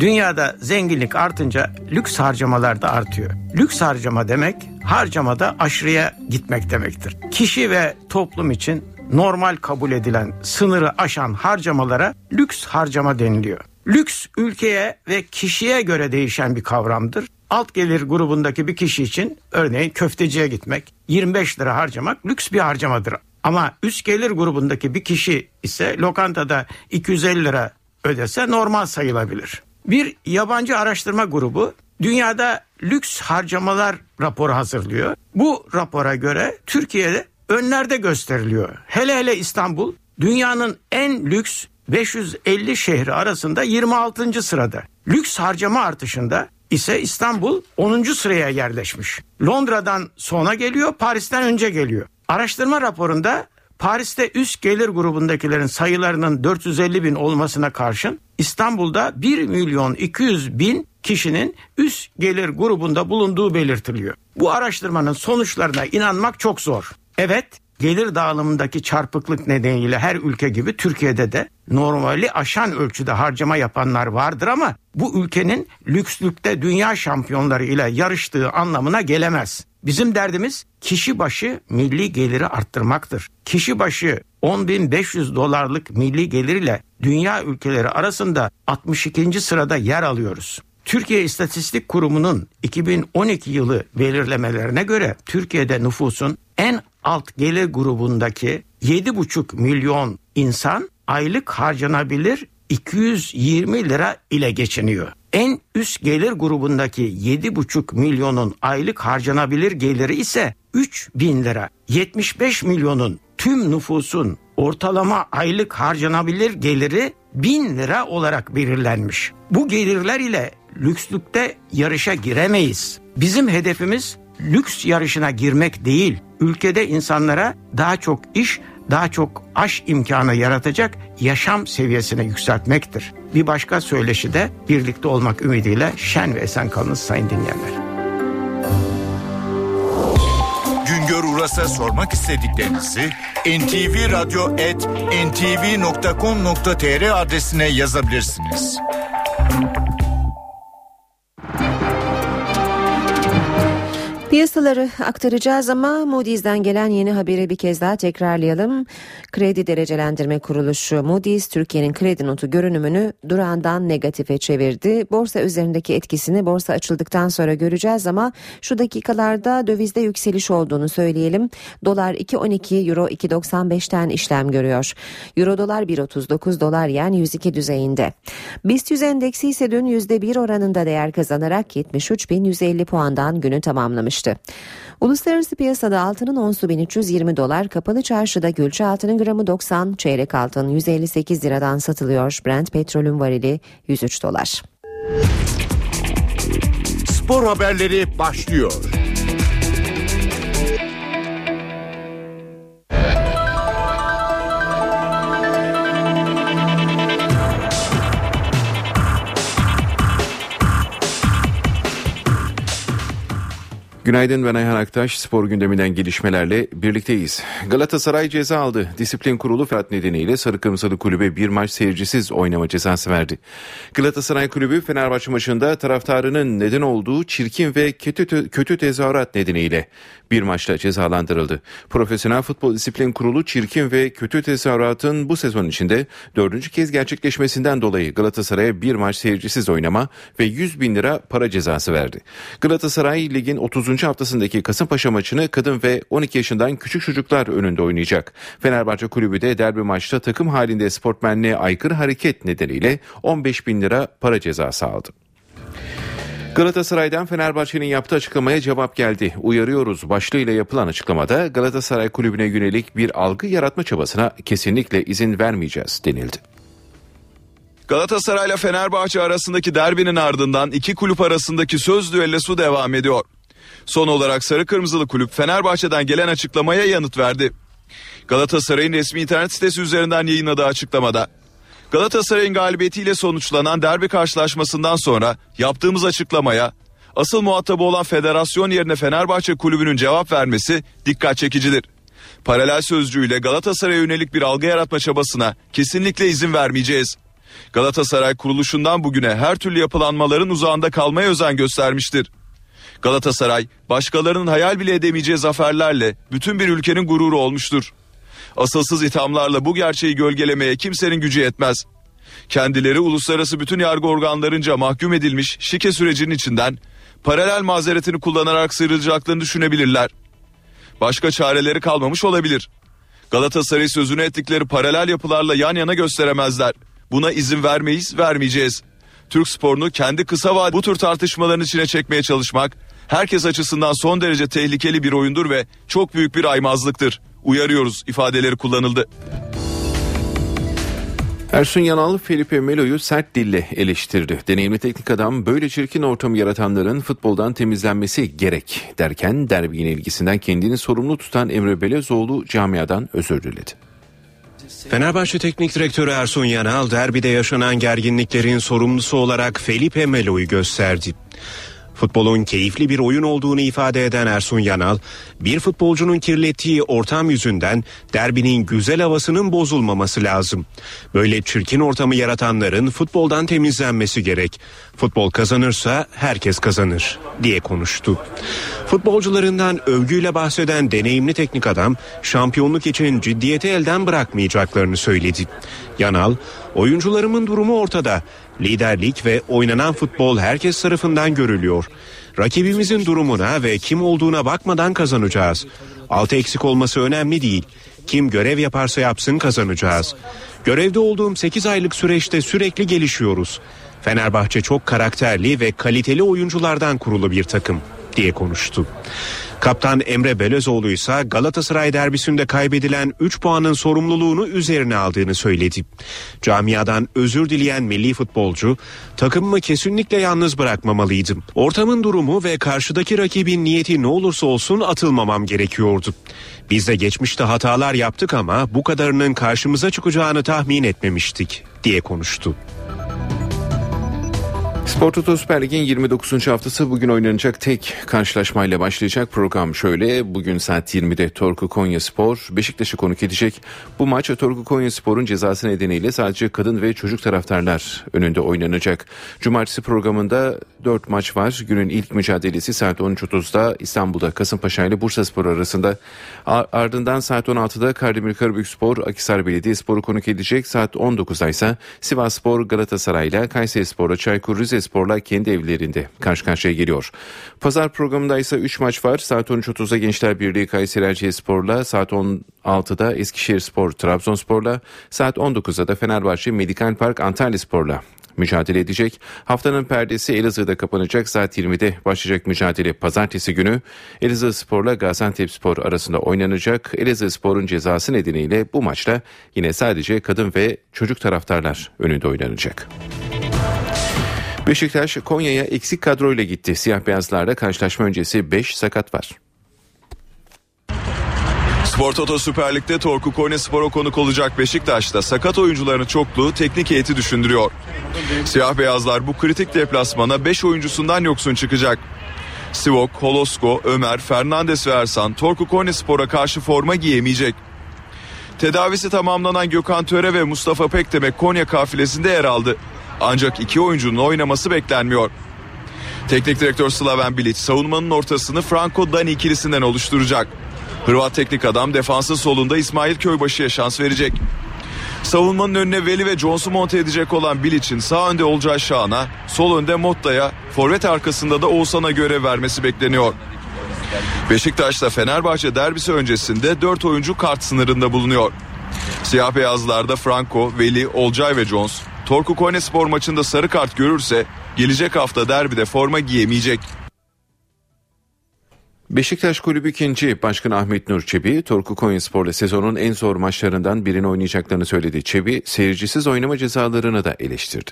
Dünyada zenginlik artınca lüks harcamalar da artıyor. Lüks harcama demek harcamada aşırıya gitmek demektir. Kişi ve toplum için normal kabul edilen sınırı aşan harcamalara lüks harcama deniliyor. Lüks ülkeye ve kişiye göre değişen bir kavramdır. Alt gelir grubundaki bir kişi için örneğin köfteciye gitmek 25 lira harcamak lüks bir harcamadır. Ama üst gelir grubundaki bir kişi ise lokantada 250 lira ödese normal sayılabilir. Bir yabancı araştırma grubu dünyada lüks harcamalar raporu hazırlıyor. Bu rapora göre Türkiye'de önlerde gösteriliyor. Hele hele İstanbul dünyanın en lüks 550 şehri arasında 26. sırada. Lüks harcama artışında ise İstanbul 10. sıraya yerleşmiş. Londra'dan sonra geliyor, Paris'ten önce geliyor. Araştırma raporunda Paris'te üst gelir grubundakilerin sayılarının 450 bin olmasına karşın İstanbul'da 1 milyon 200 bin kişinin üst gelir grubunda bulunduğu belirtiliyor. Bu araştırmanın sonuçlarına inanmak çok zor. Evet gelir dağılımındaki çarpıklık nedeniyle her ülke gibi Türkiye'de de normali aşan ölçüde harcama yapanlar vardır ama bu ülkenin lükslükte dünya şampiyonları ile yarıştığı anlamına gelemez. Bizim derdimiz kişi başı milli geliri arttırmaktır. Kişi başı 10.500 dolarlık milli gelir ile dünya ülkeleri arasında 62. sırada yer alıyoruz. Türkiye İstatistik Kurumu'nun 2012 yılı belirlemelerine göre Türkiye'de nüfusun en alt gelir grubundaki 7,5 milyon insan aylık harcanabilir 220 lira ile geçiniyor. En üst gelir grubundaki 7,5 milyonun aylık harcanabilir geliri ise 3 bin lira. 75 milyonun tüm nüfusun ortalama aylık harcanabilir geliri 1000 lira olarak belirlenmiş. Bu gelirler ile lükslükte yarışa giremeyiz. Bizim hedefimiz lüks yarışına girmek değil, ülkede insanlara daha çok iş, daha çok aş imkanı yaratacak yaşam seviyesine yükseltmektir. Bir başka söyleşi de birlikte olmak ümidiyle şen ve esen kalınız sayın dinleyenler. Güngör Uras'a sormak istediklerinizi ntvradio.ntv.com.tr adresine yazabilirsiniz. Piyasaları aktaracağız ama Moody's'den gelen yeni haberi bir kez daha tekrarlayalım. Kredi Derecelendirme Kuruluşu Moody's Türkiye'nin kredi notu görünümünü durağından negatife çevirdi. Borsa üzerindeki etkisini borsa açıldıktan sonra göreceğiz ama şu dakikalarda dövizde yükseliş olduğunu söyleyelim. Dolar 2.12, Euro 2.95'ten işlem görüyor. Euro dolar 1.39, dolar yen 102 düzeyinde. BIST 100 endeksi ise dün %1 oranında değer kazanarak 73.150 puandan günü tamamlamıştı. Uluslararası piyasada altının onsu 1320 dolar, kapalı çarşıda gülçe altının gramı 90, çeyrek altın 158 liradan satılıyor. Brent petrolün varili 103 dolar. Spor haberleri başlıyor. Günaydın ben Ayhan Aktaş. Spor gündeminden gelişmelerle birlikteyiz. Galatasaray ceza aldı. Disiplin kurulu Fırat nedeniyle Sarı Kırmızılı Kulübe bir maç seyircisiz oynama cezası verdi. Galatasaray Kulübü Fenerbahçe maçında taraftarının neden olduğu çirkin ve kötü, kötü tezahürat nedeniyle bir maçla cezalandırıldı. Profesyonel Futbol Disiplin Kurulu çirkin ve kötü tezahüratın bu sezon içinde dördüncü kez gerçekleşmesinden dolayı Galatasaray'a bir maç seyircisiz oynama ve 100 bin lira para cezası verdi. Galatasaray ligin 30. haftasındaki Kasımpaşa maçını kadın ve 12 yaşından küçük çocuklar önünde oynayacak. Fenerbahçe Kulübü de derbi maçta takım halinde sportmenliğe aykırı hareket nedeniyle 15 bin lira para cezası aldı. Galatasaray'dan Fenerbahçe'nin yaptığı açıklamaya cevap geldi. Uyarıyoruz başlığıyla yapılan açıklamada Galatasaray kulübüne yönelik bir algı yaratma çabasına kesinlikle izin vermeyeceğiz denildi. Galatasaray ile Fenerbahçe arasındaki derbinin ardından iki kulüp arasındaki söz düellosu devam ediyor. Son olarak Sarı Kırmızılı kulüp Fenerbahçe'den gelen açıklamaya yanıt verdi. Galatasaray'ın resmi internet sitesi üzerinden yayınladığı açıklamada Galatasaray'ın galibiyetiyle sonuçlanan derbi karşılaşmasından sonra yaptığımız açıklamaya asıl muhatabı olan federasyon yerine Fenerbahçe kulübünün cevap vermesi dikkat çekicidir. Paralel sözcüğüyle Galatasaray'a yönelik bir algı yaratma çabasına kesinlikle izin vermeyeceğiz. Galatasaray kuruluşundan bugüne her türlü yapılanmaların uzağında kalmaya özen göstermiştir. Galatasaray başkalarının hayal bile edemeyeceği zaferlerle bütün bir ülkenin gururu olmuştur. Asılsız ithamlarla bu gerçeği gölgelemeye kimsenin gücü yetmez. Kendileri uluslararası bütün yargı organlarınca mahkum edilmiş şike sürecinin içinden paralel mazeretini kullanarak sıyrılacaklarını düşünebilirler. Başka çareleri kalmamış olabilir. Galatasaray sözünü ettikleri paralel yapılarla yan yana gösteremezler. Buna izin vermeyiz, vermeyeceğiz. Türk sporunu kendi kısa vadeli bu tür tartışmaların içine çekmeye çalışmak herkes açısından son derece tehlikeli bir oyundur ve çok büyük bir aymazlıktır. Uyarıyoruz ifadeleri kullanıldı. Ersun Yanal Felipe Melo'yu sert dille eleştirdi. Deneyimli teknik adam böyle çirkin ortamı yaratanların futboldan temizlenmesi gerek derken derbi yenilgisinden kendini sorumlu tutan Emre Belezoğlu camiadan özür diledi. Fenerbahçe Teknik Direktörü Ersun Yanal derbide yaşanan gerginliklerin sorumlusu olarak Felipe Melo'yu gösterdi. Futbolun keyifli bir oyun olduğunu ifade eden Ersun Yanal, bir futbolcunun kirlettiği ortam yüzünden derbinin güzel havasının bozulmaması lazım. Böyle çirkin ortamı yaratanların futboldan temizlenmesi gerek. Futbol kazanırsa herkes kazanır diye konuştu. Futbolcularından övgüyle bahseden deneyimli teknik adam şampiyonluk için ciddiyeti elden bırakmayacaklarını söyledi. Yanal, oyuncularımın durumu ortada. Liderlik ve oynanan futbol herkes tarafından görülüyor. Rakibimizin durumuna ve kim olduğuna bakmadan kazanacağız. Altı eksik olması önemli değil. Kim görev yaparsa yapsın kazanacağız. Görevde olduğum 8 aylık süreçte sürekli gelişiyoruz. Fenerbahçe çok karakterli ve kaliteli oyunculardan kurulu bir takım diye konuştu. Kaptan Emre Belözoğlu ise Galatasaray derbisinde kaybedilen 3 puanın sorumluluğunu üzerine aldığını söyledi. Camiadan özür dileyen milli futbolcu takımımı kesinlikle yalnız bırakmamalıydım. Ortamın durumu ve karşıdaki rakibin niyeti ne olursa olsun atılmamam gerekiyordu. Biz de geçmişte hatalar yaptık ama bu kadarının karşımıza çıkacağını tahmin etmemiştik diye konuştu. Spor Toto Süper Lig'in 29. haftası bugün oynanacak tek karşılaşmayla başlayacak program şöyle. Bugün saat 20'de Torku Konya Spor Beşiktaş'ı konuk edecek. Bu maç Torku Konya Spor'un cezası nedeniyle sadece kadın ve çocuk taraftarlar önünde oynanacak. Cumartesi programında 4 maç var. Günün ilk mücadelesi saat 13.30'da İstanbul'da Kasımpaşa ile Bursa Spor arasında. Ardından saat 16'da Kardemir Karabük Spor Akisar Belediye Spor'u konuk edecek. Saat 19'da ise Sivas Spor Galatasaray ile Kayseri Spor'a Çaykur Rize Spor'la kendi evlerinde karşı karşıya geliyor. Pazar programında ise 3 maç var. Saat 13.30'da Gençler Birliği Kayseri Erciyes Spor'la, saat 16'da Eskişehir Spor Trabzonspor'la, saat 19'da da Fenerbahçe Medikal Park Antalya Spor'la mücadele edecek. Haftanın perdesi Elazığ'da kapanacak. Saat 20'de başlayacak mücadele pazartesi günü Elazığ Spor'la Gaziantep Spor arasında oynanacak. Elazığ Spor'un cezası nedeniyle bu maçta yine sadece kadın ve çocuk taraftarlar önünde oynanacak. Beşiktaş Konya'ya eksik kadroyla gitti. Siyah beyazlarda karşılaşma öncesi 5 sakat var. Spor Toto Süper Lig'de Torku Konya Spor'a konuk olacak Beşiktaş'ta sakat oyuncularının çokluğu teknik heyeti düşündürüyor. Siyah beyazlar bu kritik deplasmana 5 oyuncusundan yoksun çıkacak. Sivok, Holosko, Ömer, Fernandes ve Ersan Torku Konya Spor'a karşı forma giyemeyecek. Tedavisi tamamlanan Gökhan Töre ve Mustafa Pekdemek Konya kafilesinde yer aldı. Ancak iki oyuncunun oynaması beklenmiyor. Teknik direktör Slaven Bilic savunmanın ortasını Franco Dani ikilisinden oluşturacak. Hırvat teknik adam defansın solunda İsmail Köybaşı'ya şans verecek. Savunmanın önüne Veli ve Jones'u monte edecek olan Bilic'in sağ önde Olcay Şahan'a, sol önde Motta'ya, forvet arkasında da Oğuzhan'a görev vermesi bekleniyor. Beşiktaş'ta Fenerbahçe derbisi öncesinde 4 oyuncu kart sınırında bulunuyor. Siyah beyazlarda Franco, Veli, Olcay ve Jones, Torku Konya Spor maçında sarı kart görürse gelecek hafta derbide forma giyemeyecek. Beşiktaş Kulübü 2. Başkan Ahmet Nur Çebi, Torku Konya Spor'la sezonun en zor maçlarından birini oynayacaklarını söyledi. Çebi, seyircisiz oynama cezalarını da eleştirdi.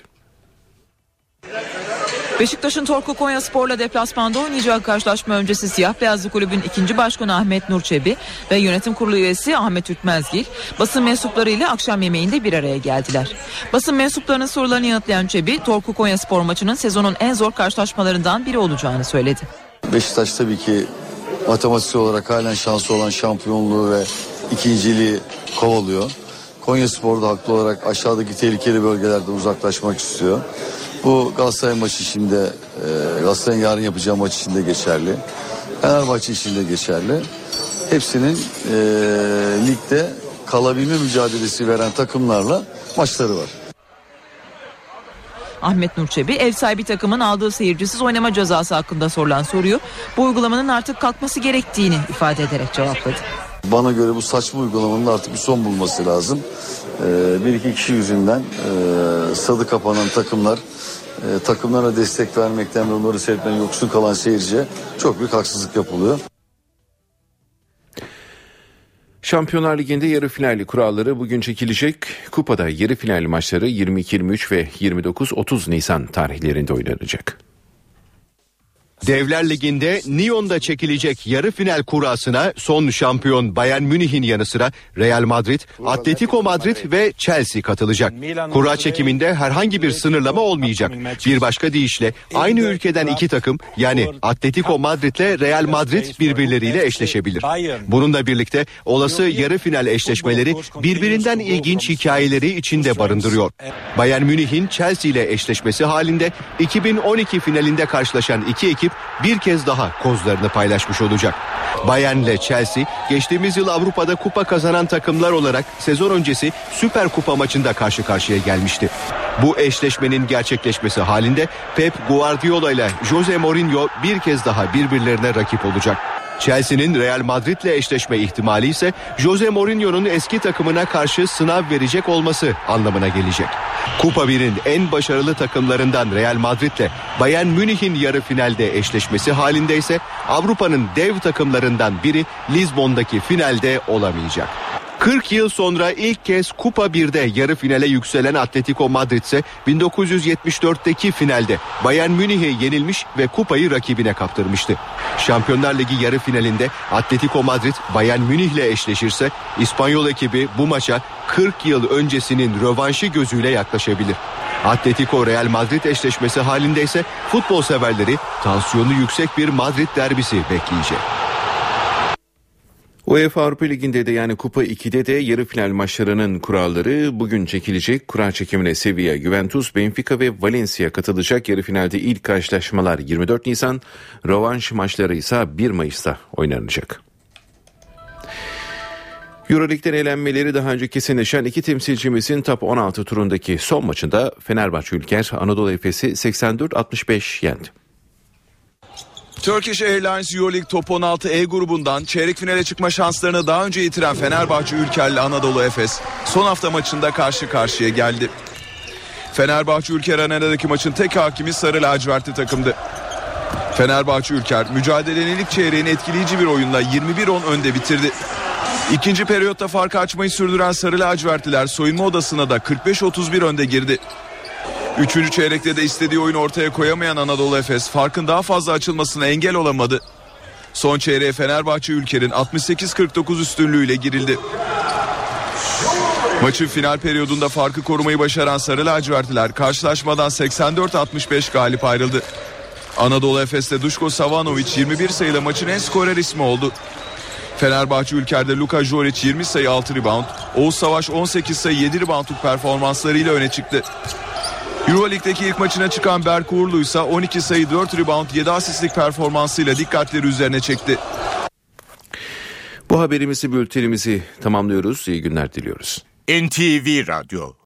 Beşiktaş'ın Torku Konya Spor'la deplasmanda oynayacağı karşılaşma öncesi Siyah Beyazlı Kulübün ikinci başkanı Ahmet Nur Çebi ve yönetim kurulu üyesi Ahmet Ürtmezgil basın mensuplarıyla akşam yemeğinde bir araya geldiler. Basın mensuplarının sorularını yanıtlayan Çebi, Torku Konya Spor maçının sezonun en zor karşılaşmalarından biri olacağını söyledi. Beşiktaş tabii ki matematiksel olarak halen şansı olan şampiyonluğu ve ikinciliği kovalıyor. Konya Spor da haklı olarak aşağıdaki tehlikeli bölgelerden uzaklaşmak istiyor. Bu Galatasaray maçı içinde, e, Galatasaray'ın yarın yapacağı maç içinde geçerli. Fenerbahçe içinde geçerli. Hepsinin e, ligde kalabilme mücadelesi veren takımlarla maçları var. Ahmet Nurçebi ev sahibi takımın aldığı seyircisiz oynama cezası hakkında sorulan soruyu bu uygulamanın artık kalkması gerektiğini ifade ederek cevapladı. Bana göre bu saçma uygulamanın artık bir son bulması lazım. Ee, bir iki kişi yüzünden e, stadı kapanan takımlar e, takımlara destek vermekten ve onları seyretmekten yoksun kalan seyirciye çok büyük haksızlık yapılıyor. Şampiyonlar Ligi'nde yarı finali kuralları bugün çekilecek. Kupada yarı final maçları 22-23 ve 29-30 Nisan tarihlerinde oynanacak. Devler Ligi'nde Nyon'da çekilecek yarı final kurasına son şampiyon Bayern Münih'in yanı sıra Real Madrid, Atletico Madrid ve Chelsea katılacak. Kura çekiminde herhangi bir sınırlama olmayacak. Bir başka deyişle aynı ülkeden iki takım yani Atletico Madrid ile Real Madrid birbirleriyle eşleşebilir. Bununla birlikte olası yarı final eşleşmeleri birbirinden ilginç hikayeleri içinde barındırıyor. Bayern Münih'in Chelsea ile eşleşmesi halinde 2012 finalinde karşılaşan iki ekip bir kez daha kozlarını paylaşmış olacak. Bayern ile Chelsea geçtiğimiz yıl Avrupa'da kupa kazanan takımlar olarak sezon öncesi Süper Kupa maçında karşı karşıya gelmişti. Bu eşleşmenin gerçekleşmesi halinde Pep Guardiola ile Jose Mourinho bir kez daha birbirlerine rakip olacak. Chelsea'nin Real Madrid ile eşleşme ihtimali ise Jose Mourinho'nun eski takımına karşı sınav verecek olması anlamına gelecek. Kupa 1'in en başarılı takımlarından Real Madrid ile Bayern Münih'in yarı finalde eşleşmesi halinde ise Avrupa'nın dev takımlarından biri Lizbon'daki finalde olamayacak. 40 yıl sonra ilk kez Kupa 1'de yarı finale yükselen Atletico Madrid ise 1974'teki finalde Bayern Münih'e yenilmiş ve kupayı rakibine kaptırmıştı. Şampiyonlar Ligi yarı finalinde Atletico Madrid Bayern Münih ile eşleşirse İspanyol ekibi bu maça 40 yıl öncesinin rövanşı gözüyle yaklaşabilir. Atletico Real Madrid eşleşmesi halinde ise futbol severleri tansiyonu yüksek bir Madrid derbisi bekleyecek. UEFA Avrupa Ligi'nde de yani Kupa 2'de de yarı final maçlarının kuralları bugün çekilecek. Kura çekimine Sevilla, Juventus, Benfica ve Valencia katılacak. Yarı finalde ilk karşılaşmalar 24 Nisan, rövanş maçları ise 1 Mayıs'ta oynanacak. Euroleague'den elenmeleri daha önce kesinleşen iki temsilcimizin top 16 turundaki son maçında Fenerbahçe Ülker Anadolu Efes'i 84-65 yendi. Turkish Airlines Euroleague Top 16 E grubundan çeyrek finale çıkma şanslarını daha önce yitiren Fenerbahçe Ülker'le Anadolu Efes son hafta maçında karşı karşıya geldi. Fenerbahçe Ülker Arena'daki maçın tek hakimi Sarı Lacivertli takımdı. Fenerbahçe Ülker mücadelenin ilk çeyreğini etkileyici bir oyunla 21-10 önde bitirdi. İkinci periyotta farkı açmayı sürdüren Sarı Lacivertliler soyunma odasına da 45-31 önde girdi. Üçüncü çeyrekte de istediği oyunu ortaya koyamayan Anadolu Efes farkın daha fazla açılmasına engel olamadı. Son çeyreğe Fenerbahçe Ülker'in 68-49 üstünlüğüyle girildi. Maçın final periyodunda farkı korumayı başaran Sarı Lacivertliler karşılaşmadan 84-65 galip ayrıldı. Anadolu Efes'te Duşko Savanovic 21 sayıyla maçın en skorer ismi oldu. Fenerbahçe Ülker'de Luka Joric 20 sayı 6 rebound, Oğuz Savaş 18 sayı 7 reboundluk performanslarıyla öne çıktı. Euroleague'deki ilk maçına çıkan Berk Uğurlu ise 12 sayı 4 rebound 7 asistlik performansıyla dikkatleri üzerine çekti. Bu haberimizi bültenimizi tamamlıyoruz. İyi günler diliyoruz. NTV Radyo